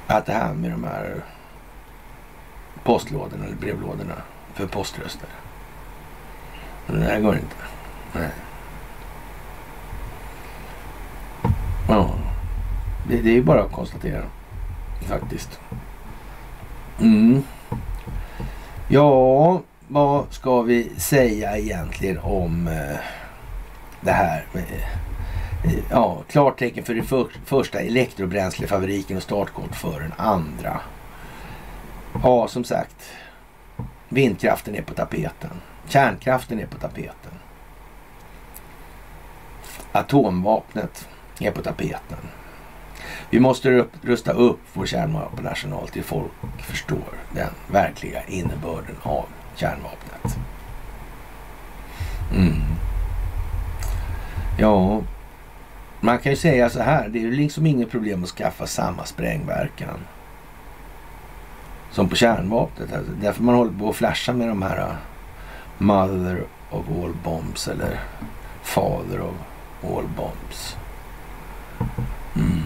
att det här med de här postlådorna eller brevlådorna för poströster. Det här går inte. Nej. Ja. Det, det är ju bara att konstatera. Faktiskt. Mm. Ja, vad ska vi säga egentligen om eh, det här med eh, ja, klartecken för den för, första elektrobränslefabriken och startkort för den andra. Ja, som sagt. Vindkraften är på tapeten. Kärnkraften är på tapeten. Atomvapnet är på tapeten. Vi måste rusta upp vår kärnvapenarsenal till folk förstår den verkliga innebörden av kärnvapnet. Mm. Ja, man kan ju säga så här. Det är ju liksom inget problem att skaffa samma sprängverkan som på kärnvapnet. Alltså, därför man håller på att flasha med de här uh, Mother of all bombs eller Father of all bombs. Mm.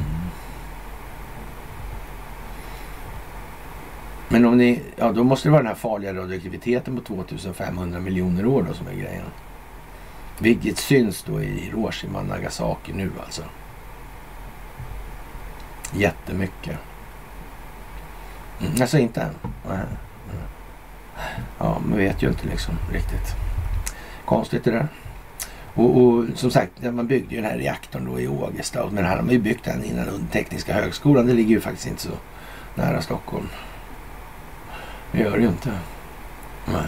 Men om ni, ja då måste det vara den här farliga radioaktiviteten på 2500 miljoner år då som är grejen. Vilket syns då i Hiroshima och Nagasaki nu alltså. Jättemycket. Mm, alltså inte än. Ja, man vet ju inte liksom riktigt. Konstigt det där. Och, och, som sagt, man byggde ju den här reaktorn då i Ågesta. Men här har man ju byggt den innan Tekniska högskolan. Det ligger ju faktiskt inte så nära Stockholm. Det gör det ju inte. Nej.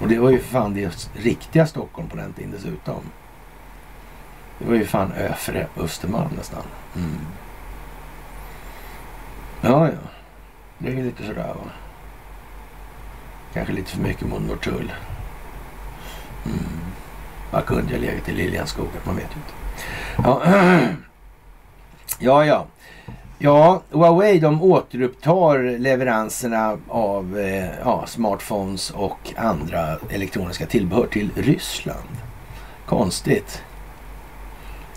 Och det var ju fan det riktiga Stockholm på den tiden dessutom. Det var ju fan Öfre Östermalm nästan. Mm. Ja, ja. Det är ju lite sådär va. Kanske lite för mycket mot Norrtull. Mm. Vad kunde jag legat i Liljanskogen? Man vet ju inte. Ja, ja. ja. Ja, Huawei de återupptar leveranserna av eh, ja, smartphones och andra elektroniska tillbehör till Ryssland. Konstigt.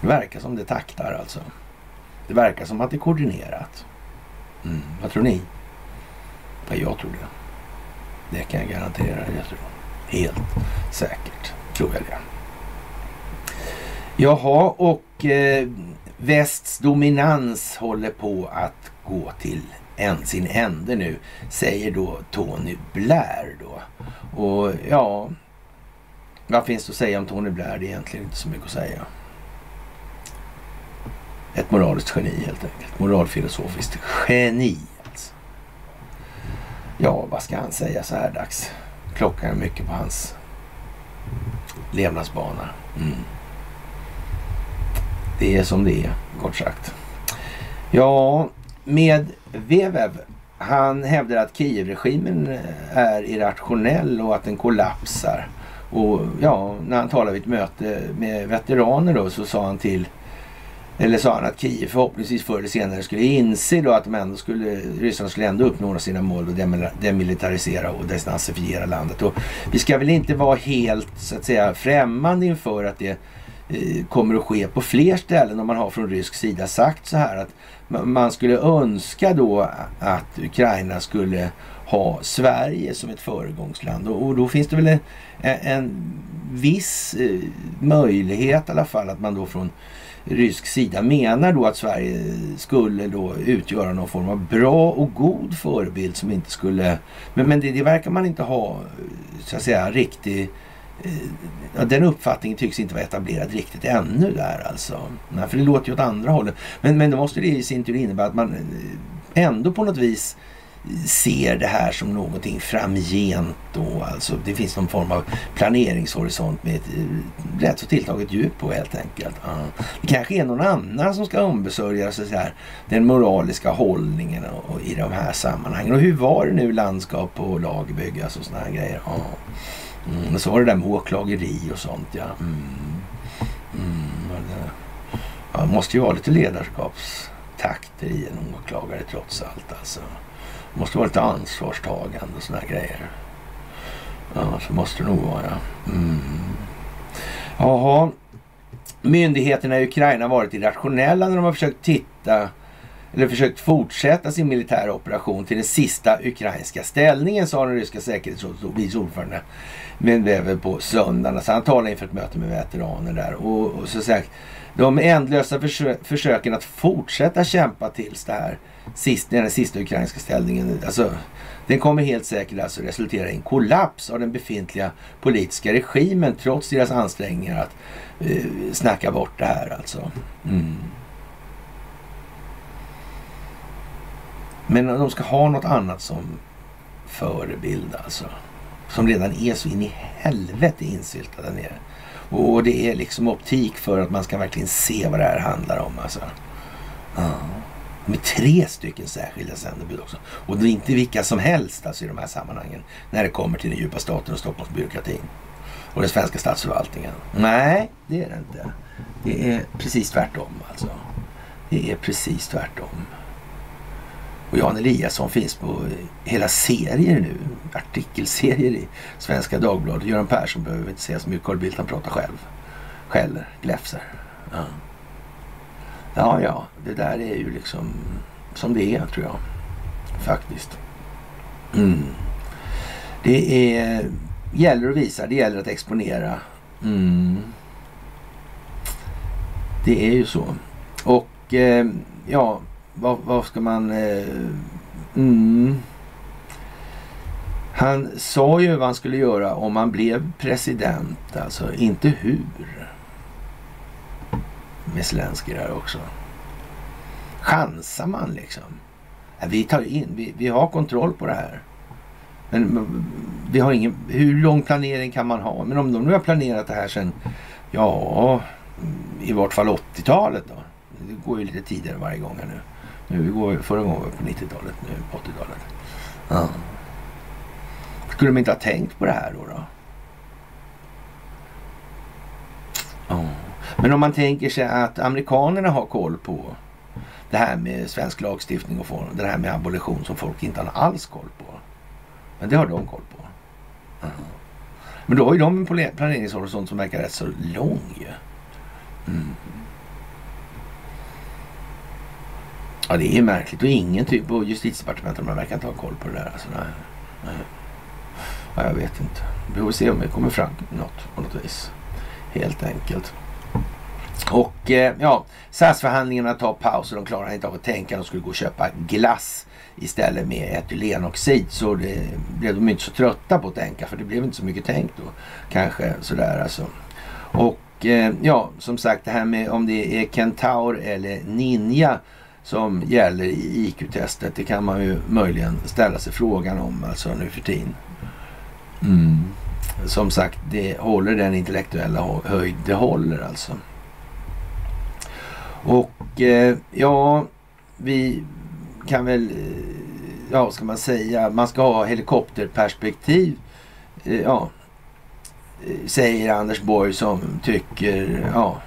Det verkar som det taktar alltså. Det verkar som att det är koordinerat. Mm. Vad tror ni? Ja, jag tror det. Det kan jag garantera. Jag tror. Helt säkert tror jag det. Jaha, och eh, västs dominans håller på att gå till en, sin ände nu, säger då Tony Blair då. Och ja, vad finns det att säga om Tony Blair? Det är egentligen inte så mycket att säga. Ett moraliskt geni helt enkelt. Moralfilosofiskt geni. Alltså. Ja, vad ska han säga så här dags? Klockan är mycket på hans levnadsbana. Mm. Det är som det är, kort sagt. Ja, med Vevev. Han hävdar att Kiev-regimen eh, är irrationell och att den kollapsar. Och ja, när han talade vid ett möte med veteraner då så sa han till eller sa han att Kiev förhoppningsvis förr eller senare skulle inse då att de ändå skulle, Ryssland skulle ändå uppnå sina mål och demilitarisera och desnazifiera landet. Och vi ska väl inte vara helt så att säga främmande inför att det Eh, kommer att ske på fler ställen om man har från rysk sida sagt så här att man skulle önska då att Ukraina skulle ha Sverige som ett föregångsland. Och, då finns det väl en, en viss eh, möjlighet i alla fall att man då från rysk sida menar då att Sverige skulle då utgöra någon form av bra och god förebild som inte skulle... Men, men det, det verkar man inte ha eh, så att säga riktig ja, den uppfattningen tycks inte vara etablerad riktigt ännu där alltså. Nej, för det låter ju åt andra hållet. Men, men då måste det i sin tur innebära att man eh, ändå på något vis ser det här som någonting framgent då. Alltså det finns någon form av planeringshorisont med ett eh, rätt så tilltaget djup på helt enkelt. Ja. Det kanske är någon annan som ska ombesörja så här, den moraliska hållningen och, och, i de här sammanhangen. Och hur var det nu landskap och lag och sådana här grejer? Ja. Mm, och så var det där med åklageri och sånt ja. Mm. Mm, ja det måste ju vara lite ledarskapstakter i en åklagare trots allt alltså måste vara lite ansvarstagande och sådana grejer. Ja, så måste det nog vara ja. Mm. Jaha. Myndigheterna i Ukraina har varit irrationella när de har försökt titta eller försökt fortsätta sin militära operation till den sista ukrainska ställningen, sa den ryska säkerhetsrådets vice ordförande Medvedev på söndagen. Så han talade inför ett möte med veteraner där. Och, och så sagt, de ändlösa försö försöken att fortsätta kämpa tills det här sist, den sista ukrainska ställningen. Alltså, den kommer helt säkert alltså resultera i en kollaps av den befintliga politiska regimen trots deras ansträngningar att eh, snacka bort det här alltså. Mm. Men de ska ha något annat som förebild alltså. Som redan är så in i helvete insyltad där nere. Och det är liksom optik för att man ska verkligen se vad det här handlar om alltså. Ja. Med tre stycken särskilda sändebud också. Och det är inte vilka som helst alltså i de här sammanhangen. När det kommer till den djupa staten och Stockholmsbyråkratin. Och den svenska statsförvaltningen. Nej, det är det inte. Det är precis tvärtom alltså. Det är precis tvärtom. Och Jan Eliasson finns på hela serier nu. Artikelserier i Svenska Dagbladet. Göran Persson behöver inte säga så mycket. Carl Bildt han pratar själv. Skäller, gläfser. Ja. ja, ja, det där är ju liksom som det är tror jag. Faktiskt. Mm. Det är, gäller att visa, det gäller att exponera. Mm. Det är ju så. Och eh, ja, vad, vad, ska man... Eh, mm. Han sa ju vad han skulle göra om han blev president, alltså inte hur. Med Zelenskyj där också. Chansar man liksom? Vi tar in, vi, vi har kontroll på det här. Men vi har ingen, hur lång planering kan man ha? Men om de nu har planerat det här sedan, ja, i vart fall 80-talet då. Det går ju lite tidigare varje gång här nu nu vi går, förra gången var på 90-talet, nu på 80-talet. Ja. Skulle de inte ha tänkt på det här då? då? Ja. Men om man tänker sig att amerikanerna har koll på det här med svensk lagstiftning och form, det här med abolition som folk inte har alls koll på. Men det har de koll på. Ja. Men då har ju de en planeringshorisont som verkar rätt så lång ju. Mm. Ja, det är märkligt och ingen typ på justitiedepartementet man verkar inte ha koll på det där. Alltså, nej. nej. Ja, jag vet inte. Vi får se om det kommer fram något på något vis. Helt enkelt. Och eh, ja, SAS-förhandlingarna tar paus och de klarar inte av att tänka. De skulle gå och köpa glass istället med etylenoxid. Så det blev de inte så trötta på att tänka för det blev inte så mycket tänkt då. Kanske sådär alltså. Och eh, ja, som sagt det här med om det är Kentaur eller Ninja som gäller i IQ-testet. Det kan man ju möjligen ställa sig frågan om alltså nu för tiden. Mm. Som sagt, det håller den intellektuella höjd det håller alltså. Och eh, ja, vi kan väl, eh, ja ska man säga, man ska ha helikopterperspektiv. Eh, ja, eh, säger Anders Borg som tycker ja,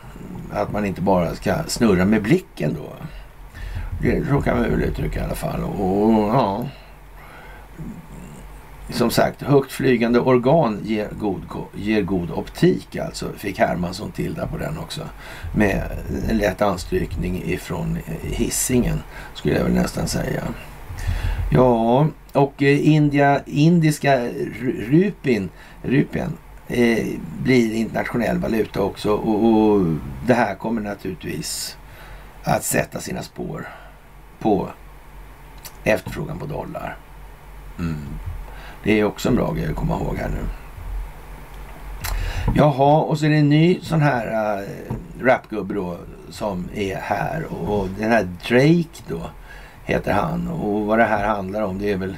att man inte bara ska snurra med blicken då. Det, så kan man väl uttrycka i alla fall. Och, ja, som sagt, högt flygande organ ger god, ger god optik alltså. Fick Hermansson till där på den också. Med en lätt anstrykning ifrån eh, hissingen skulle jag väl nästan säga. Ja, och eh, India, indiska rupin, rupien eh, blir internationell valuta också och, och det här kommer naturligtvis att sätta sina spår på efterfrågan på dollar. Mm. Det är också en bra grej att komma ihåg här nu. Jaha, och så är det en ny sån här äh, rapgubbe då som är här. Och, och den här Drake då heter han. Och vad det här handlar om det är väl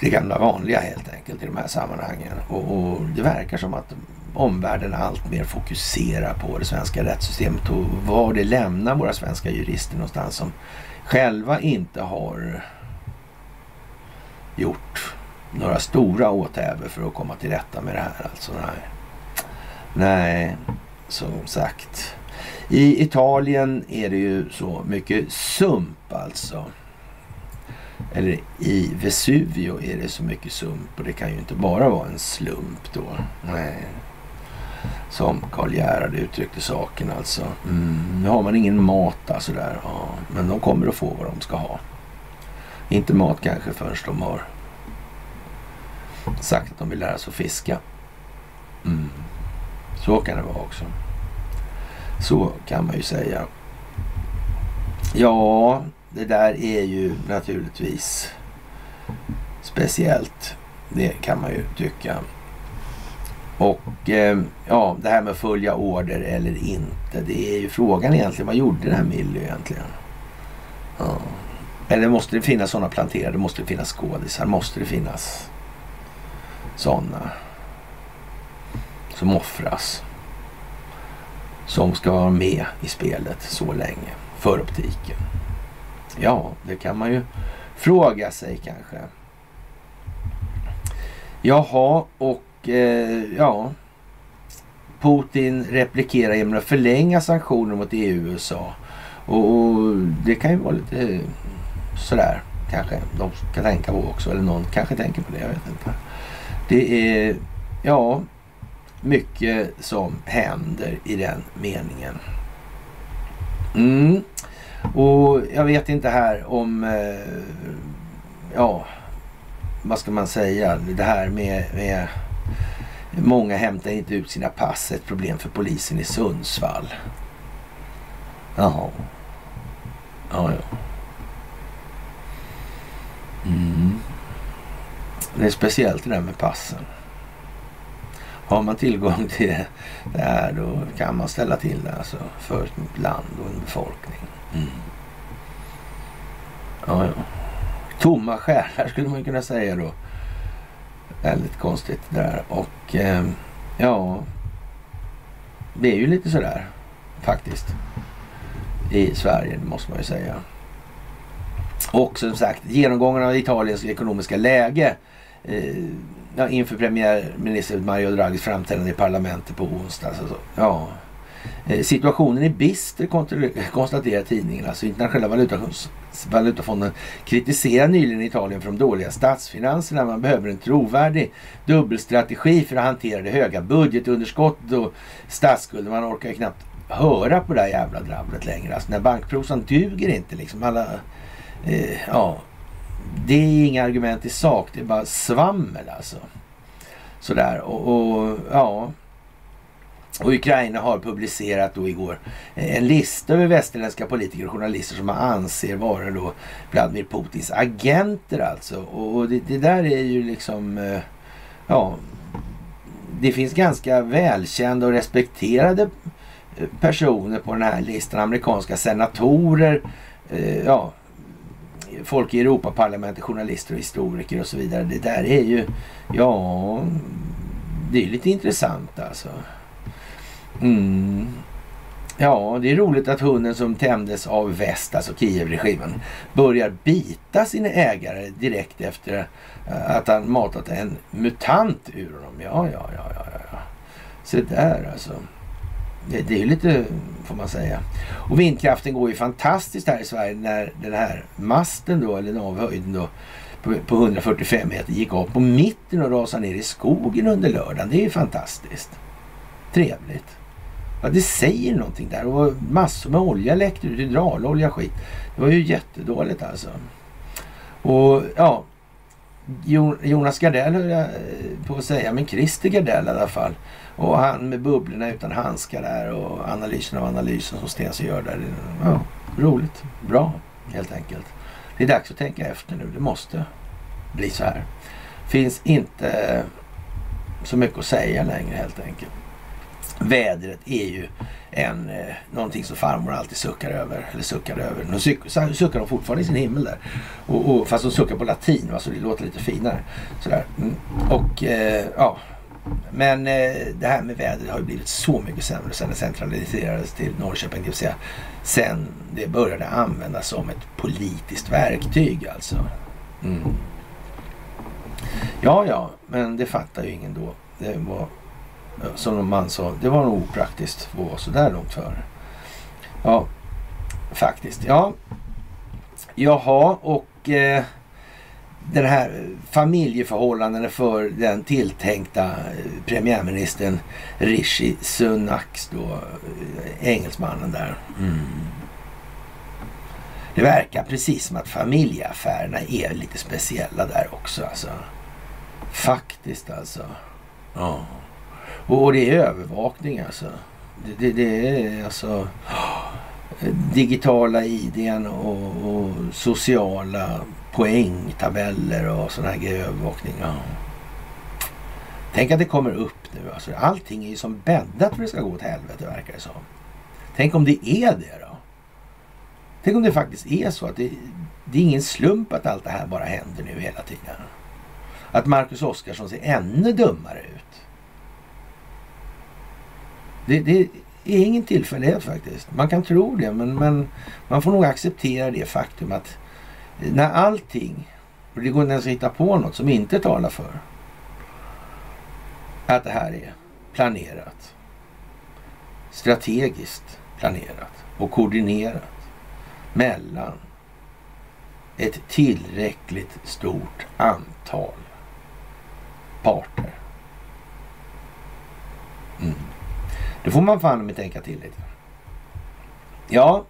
det gamla vanliga helt enkelt i de här sammanhangen. Och, och det verkar som att omvärlden allt mer fokuserar på det svenska rättssystemet och var det lämnar våra svenska jurister någonstans som själva inte har gjort några stora åthävor för att komma till rätta med det här. Alltså, nej. nej, som sagt. I Italien är det ju så mycket sump alltså. Eller i Vesuvio är det så mycket sump och det kan ju inte bara vara en slump då. Nej. Som Karl Gerhard uttryckte saken alltså. Mm, nu har man ingen mat alltså där. Ja, men de kommer att få vad de ska ha. Inte mat kanske förrän de har sagt att de vill lära sig att fiska. Mm. Så kan det vara också. Så kan man ju säga. Ja, det där är ju naturligtvis speciellt. Det kan man ju tycka. Och eh, ja, det här med att följa order eller inte. Det är ju frågan egentligen. Vad gjorde den här Milly egentligen? Ja. Eller måste det finnas sådana planterade? Måste det finnas skådisar? Måste det finnas sådana som offras. Som ska vara med i spelet så länge för optiken. Ja, det kan man ju fråga sig kanske. Jaha, och eh, ja. Putin replikerar genom att förlänga sanktioner mot EU och USA. Och, och, det kan ju vara lite sådär kanske de ska tänka på också. Eller någon kanske tänker på det, jag vet inte. Det är, ja, mycket som händer i den meningen. Mm. Och jag vet inte här om, eh, ja, vad ska man säga, det här med, med Många hämtar inte ut sina pass. Ett problem för polisen i Sundsvall. Jaha. Ja, ja. Mm. Det är speciellt det där med passen. Har man tillgång till det här då kan man ställa till det alltså för ett land och en befolkning. Mm. Ja, ja. Tomma själar skulle man kunna säga då. Väldigt konstigt där. Och eh, ja, det är ju lite sådär faktiskt. I Sverige, det måste man ju säga. Och som sagt, genomgången av Italiens ekonomiska läge eh, ja, inför premiärminister Mario Draghis framträdande i parlamentet på onsdag. Så, ja. Eh, situationen är bister konstaterar tidningen. Alltså internationella valutafonden kritiserar nyligen Italien för de dåliga statsfinanserna. Man behöver en trovärdig dubbelstrategi för att hantera det höga budgetunderskottet och statsskulden. Man orkar knappt höra på det här jävla drabblet längre. Alltså när bankprosan duger inte liksom. Alla, eh, ja, det är inga argument i sak. Det är bara svammel alltså. Sådär och, och ja. Och Ukraina har publicerat då igår eh, en lista över västerländska politiker och journalister som man anser vara då Vladimir Putins agenter alltså. Och det, det där är ju liksom, eh, ja, det finns ganska välkända och respekterade eh, personer på den här listan. Amerikanska senatorer, ja, folk i Europaparlamentet, journalister och historiker och så vidare. Det där är ju, ja, det är lite intressant alltså. Mm. Ja, det är roligt att hunden som tämdes av väst, alltså Kievregimen, börjar bita sina ägare direkt efter eh, att han matat en mutant ur honom. Ja, ja, ja, ja, ja. Se där alltså. Det, det är lite, får man säga. Och vindkraften går ju fantastiskt här i Sverige när den här masten då, eller navhöjden då, på, på 145 meter gick av på mitten och rasade ner i skogen under lördagen. Det är ju fantastiskt. Trevligt. Ja, det säger någonting där. Och massor med olja läckte ut, hydraulolja skit. Det var ju jättedåligt alltså. Och ja, Jonas Gardell höll jag eh, på att säga, men Christer Gardell i alla fall. Och han med bubblorna utan handskar där och analysen av analysen som Stensö gör där. Ja, roligt, bra helt enkelt. Det är dags att tänka efter nu. Det måste bli så här. Finns inte så mycket att säga längre helt enkelt. Vädret är ju en, eh, någonting som farmor alltid suckar över. Eller suckar över. Nu suckar de fortfarande i sin himmel där. Och, och, fast de suckar på latin va, så det låter lite finare. Sådär. Mm. Och eh, ja, men eh, det här med vädret har ju blivit så mycket sämre sen det centraliserades till Norrköping. Det vill säga sen det började användas som ett politiskt verktyg alltså. Mm. Ja, ja, men det fattar ju ingen då. Det var som man sa, det var nog opraktiskt att vara så där långt före. Ja, faktiskt. Ja, jaha och eh, den här familjeförhållanden för den tilltänkta eh, premiärministern Rishi Sunaks då, eh, engelsmannen där. Mm. Det verkar precis som att familjeaffärerna är lite speciella där också alltså. Faktiskt alltså. Ja. Och det är övervakning alltså. Det, det, det är alltså digitala idén och, och sociala poängtabeller och sådana här grejer. Övervakning. Ja. Tänk att det kommer upp nu. Alltså, allting är ju som bäddat för att det ska gå åt helvete verkar det som. Tänk om det är det då? Tänk om det faktiskt är så att det, det är ingen slump att allt det här bara händer nu hela tiden. Att Marcus Oskarsson ser ännu dummare ut. Det, det är ingen tillfällighet faktiskt. Man kan tro det men, men man får nog acceptera det faktum att när allting, och det går inte ens att hitta på något som inte talar för att det här är planerat, strategiskt planerat och koordinerat mellan ett tillräckligt stort antal parter. Mm. Då får man fan med tänka till lite. Ja,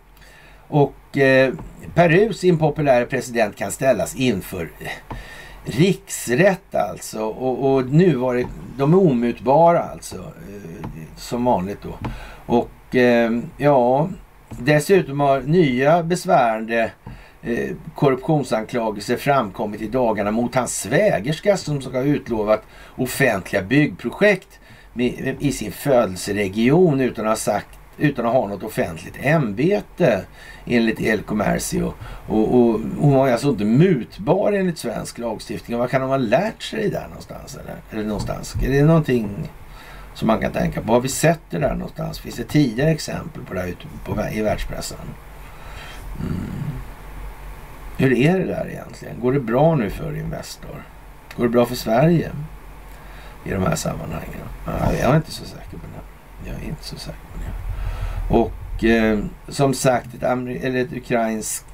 och eh, Perus impopulära president kan ställas inför eh, riksrätt alltså. Och, och nu var det, de är omutbara alltså. Eh, som vanligt då. Och eh, ja, dessutom har nya besvärande eh, korruptionsanklagelser framkommit i dagarna mot hans svägerska som ska ha utlovat offentliga byggprojekt i sin födelseregion utan att ha sagt utan att ha något offentligt ämbete enligt El Comercio. Och, och, hon var alltså inte mutbar enligt svensk lagstiftning. Vad kan de ha lärt sig där någonstans? Eller, eller någonstans? Är det någonting som man kan tänka på? Har vi sett det där någonstans? Finns det tidigare exempel på det här ute på, i världspressen? Mm. Hur är det där egentligen? Går det bra nu för Investor? Går det bra för Sverige i de här sammanhangen? jag är inte så säker på det. Jag är inte så säker på det. Och eh, som sagt, ett, eller ett ukrainskt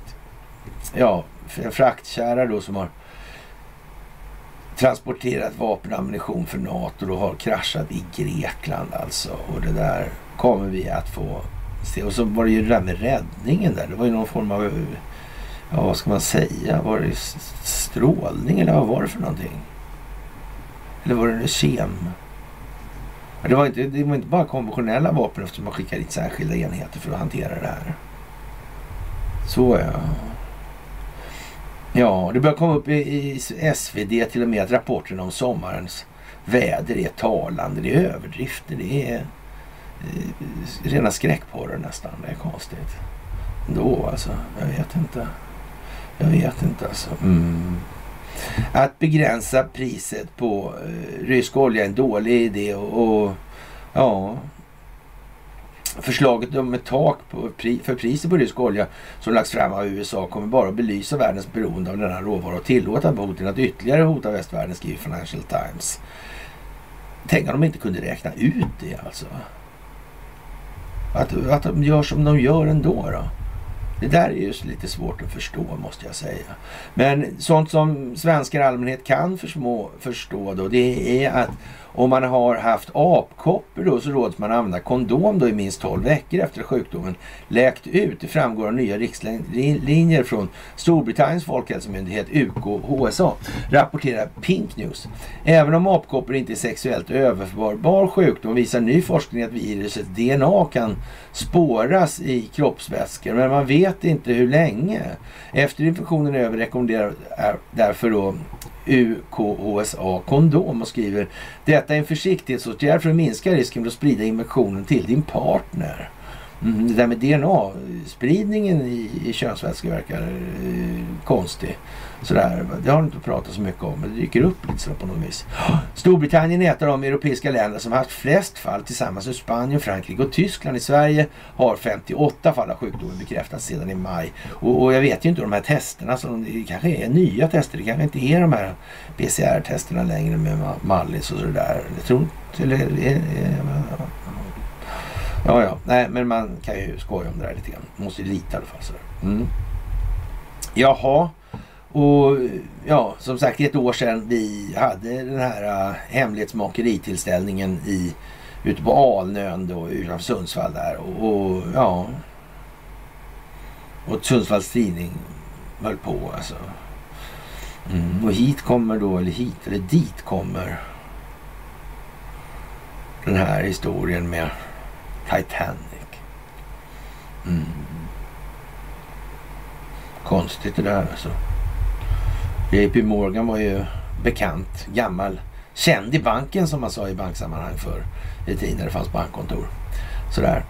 ja, fraktkärra då som har transporterat vapen och ammunition för NATO och har kraschat i Grekland alltså. Och det där kommer vi att få se. Och så var det ju det där med räddningen där. Det var ju någon form av, ja vad ska man säga, var det strålning eller vad var det för någonting? Eller var det kem? Det var, inte, det var inte bara konventionella vapen eftersom man skickade dit särskilda enheter för att hantera det här. Så ja. Ja, det börjar komma upp i, i SvD till och med att rapporterna om sommarens väder är talande. Det är överdrifter. Det är eh, rena skräckporrar nästan. Det är konstigt. Då alltså. Jag vet inte. Jag vet inte alltså. Mm. Att begränsa priset på eh, rysk olja är en dålig idé och, och ja, Förslaget om ett tak för priset på rysk olja som lagts fram av USA kommer bara att belysa världens beroende av denna råvara och tillåta Putin att ytterligare hota västvärlden, skriver Financial Times. Tänk om de inte kunde räkna ut det alltså. Att, att de gör som de gör ändå då. Det där är ju lite svårt att förstå måste jag säga. Men sånt som svenskar i allmänhet kan förstå då det är att om man har haft apkoppor då så råds man använda kondom då i minst 12 veckor efter sjukdomen läkt ut. Det framgår av nya riktlinjer från Storbritanniens folkhälsomyndighet UKHSA, rapporterar Pink News. Även om apkoppor inte är sexuellt överförbar sjukdom visar ny forskning att virusets DNA kan spåras i kroppsvätskor, men man vet inte hur länge. Efter infektionen är över rekommenderar därför då UKHSA kondom och skriver detta är en försiktighetsåtgärd för att minska risken för att sprida infektionen till din partner. Mm, det där med DNA-spridningen i, i könsvätskor verkar eh, konstig. Sådär, det har inte pratat så mycket om, men det dyker upp lite sådär på något vis. Storbritannien är ett av de europeiska länder som haft flest fall tillsammans med Spanien, Frankrike och Tyskland. I Sverige har 58 fall av sjukdomen bekräftats sedan i maj. Och, och jag vet ju inte de här testerna, som, det kanske är nya tester. Det kanske inte är de här PCR-testerna längre med Mallis och sådär. Jag tror inte... Eller, Ja, ja. Nej, men man kan ju skoja om det där lite grann. Man måste ju lita i alla fall. Sådär. Mm. Jaha. Och ja, som sagt, ett år sedan vi hade den här uh, hemlighetsmakeritillställningen i, ute på Alnön då utanför Sundsvall där. Och, och ja. Och Sundsvalls tidning höll på alltså. Mm. Och hit kommer då, eller hit, eller dit kommer den här historien med Titanic. Mm. Konstigt det där alltså. JP Morgan var ju bekant, gammal, känd i banken som man sa i banksammanhang för i tiden när det fanns bankkontor. Sådär.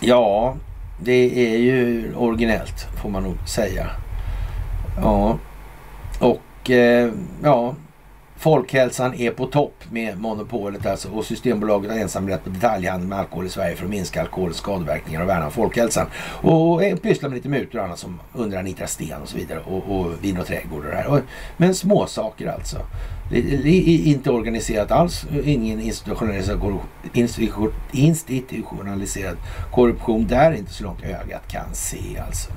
Ja, det är ju originellt får man nog säga. Ja, och eh, ja, Folkhälsan är på topp med monopolet alltså och Systembolaget har ensamrätt på detaljhandel med alkohol i Sverige för att minska alkoholens skadeverkningar och värna folkhälsan. Och eh, pysslar med lite mutor och annat som under Anita Sten och så vidare och, och vin och trädgård och det här. Och, men småsaker alltså. Det, det är inte organiserat alls, ingen institutionaliserad, korruption, institutionaliserad korruption där inte så långt ögat kan se alltså.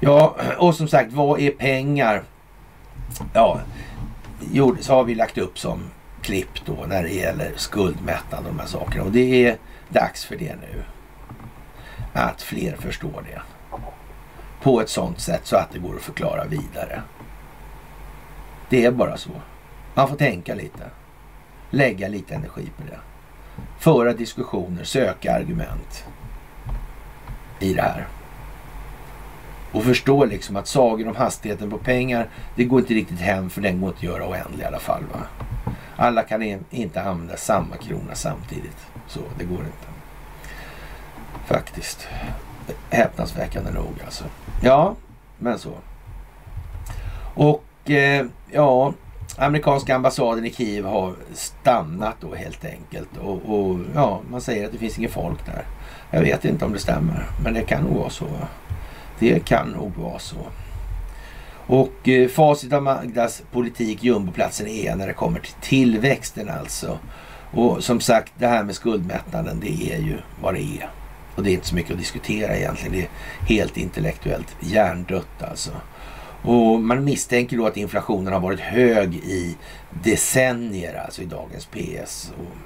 Ja, och som sagt, vad är pengar? Ja, gjorde, så har vi lagt upp som klipp då när det gäller skuldmättnad och de här sakerna. Och det är dags för det nu. Att fler förstår det. På ett sånt sätt så att det går att förklara vidare. Det är bara så. Man får tänka lite. Lägga lite energi på det. Föra diskussioner, söka argument i det här. Och förstår liksom att sagor om hastigheten på pengar, det går inte riktigt hem för den går inte att göra oändlig i alla fall. Va? Alla kan inte använda samma krona samtidigt. Så det går inte. Faktiskt. Häpnadsväckande nog alltså. Ja, men så. Och eh, ja, amerikanska ambassaden i Kiev har stannat då helt enkelt. Och, och, ja, man säger att det finns inget folk där. Jag vet inte om det stämmer, men det kan nog vara så. Det kan nog vara så. Och eh, facit av Magdas politik, jumboplatsen är när det kommer till tillväxten alltså. Och som sagt, det här med skuldmättnaden, det är ju vad det är. Och det är inte så mycket att diskutera egentligen. Det är helt intellektuellt hjärndött alltså. Och man misstänker då att inflationen har varit hög i decennier, alltså i dagens PS. Och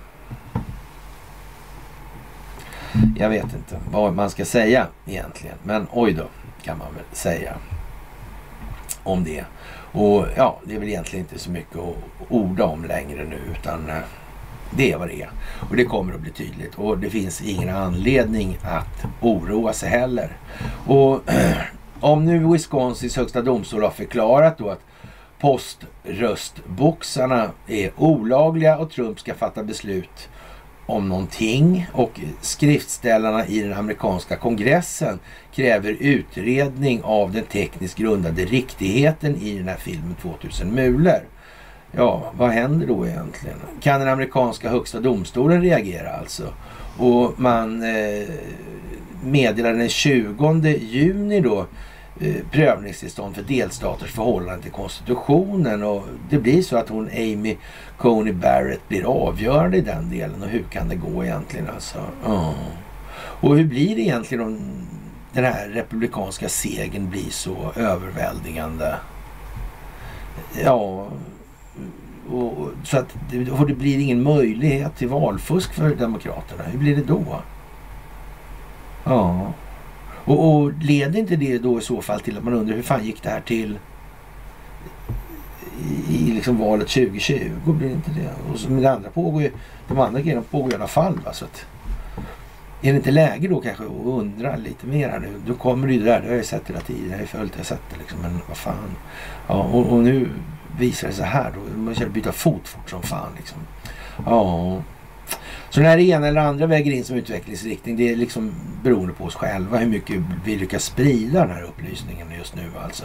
jag vet inte vad man ska säga egentligen. Men oj då, kan man väl säga om det. Och ja, det är väl egentligen inte så mycket att orda om längre nu utan eh, det är vad det är. Och det kommer att bli tydligt. Och det finns ingen anledning att oroa sig heller. Och om nu Wisconsins högsta domstol har förklarat då att poströstboxarna är olagliga och Trump ska fatta beslut om någonting och skriftställarna i den amerikanska kongressen kräver utredning av den tekniskt grundade riktigheten i den här filmen 2000 mulor. Ja, vad händer då egentligen? Kan den amerikanska högsta domstolen reagera alltså? Och man eh, meddelar den 20 juni då Eh, prövningstillstånd för delstaters förhållande till konstitutionen och det blir så att hon Amy Coney Barrett blir avgörande i den delen och hur kan det gå egentligen alltså? Oh. Och hur blir det egentligen om den här republikanska segern blir så överväldigande? Ja, och, så att det, och det blir ingen möjlighet till valfusk för Demokraterna. Hur blir det då? Ja. Och, och leder inte det då i så fall till att man undrar hur fan gick det här till i, i liksom valet 2020? Blir det inte det? Och så, men det andra pågår ju, de andra grejerna pågår i alla fall. Va? Så att, är det inte läge då kanske att undra lite mer här nu? Då kommer det ju det där, det har jag sett hela tiden. Jag har ju följt det, jag har sett det liksom. Men vad fan. Ja, och, och nu visar det sig här då. Man känner byta fot fort som fan liksom. Ja. Så när det ena eller andra väger in som utvecklingsriktning, det är liksom beroende på oss själva hur mycket vi lyckas sprida den här upplysningen just nu alltså.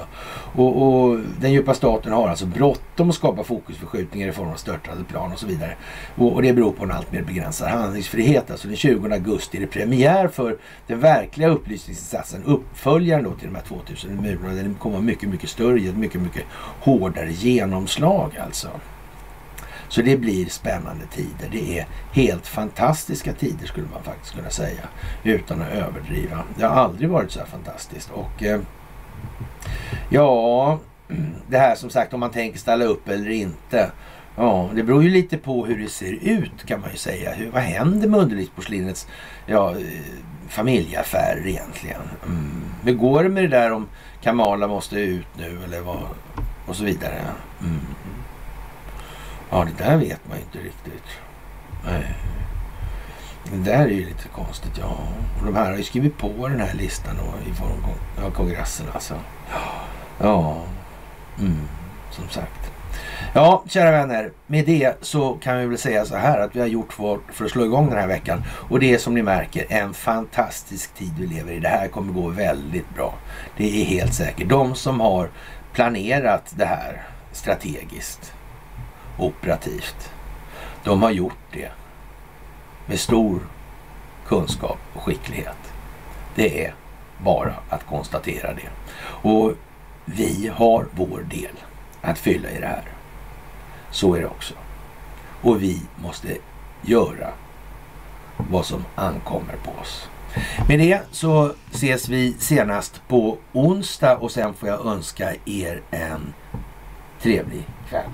Och, och den djupa staten har alltså bråttom att skapa fokusförskjutningar i form av störtade plan och så vidare. Och, och det beror på en allt mer begränsad handlingsfrihet. Alltså den 20 augusti är det premiär för den verkliga upplysningsinsatsen, uppföljaren då till de här 2000 murarna. Den kommer vara mycket, mycket större, ett mycket, mycket hårdare genomslag alltså. Så det blir spännande tider. Det är helt fantastiska tider skulle man faktiskt kunna säga. Utan att överdriva. Det har aldrig varit så här fantastiskt. Och eh, ja, det här som sagt om man tänker ställa upp eller inte. Ja, det beror ju lite på hur det ser ut kan man ju säga. Hur, vad händer med underlivsporslinets ja, eh, familjeaffärer egentligen? Mm. Hur går det med det där om Kamala måste ut nu eller vad och så vidare? Mm. Ja, det där vet man inte riktigt. Nej. Det där är ju lite konstigt, ja. Och de här har ju skrivit på den här listan då, i form av kongressen alltså. Ja, mm, som sagt. Ja, kära vänner. Med det så kan vi väl säga så här att vi har gjort vårt för att slå igång den här veckan. Och det är som ni märker en fantastisk tid vi lever i. Det här kommer gå väldigt bra. Det är helt säkert. De som har planerat det här strategiskt operativt. De har gjort det med stor kunskap och skicklighet. Det är bara att konstatera det. Och vi har vår del att fylla i det här. Så är det också. Och vi måste göra vad som ankommer på oss. Med det så ses vi senast på onsdag och sen får jag önska er en trevlig kväll.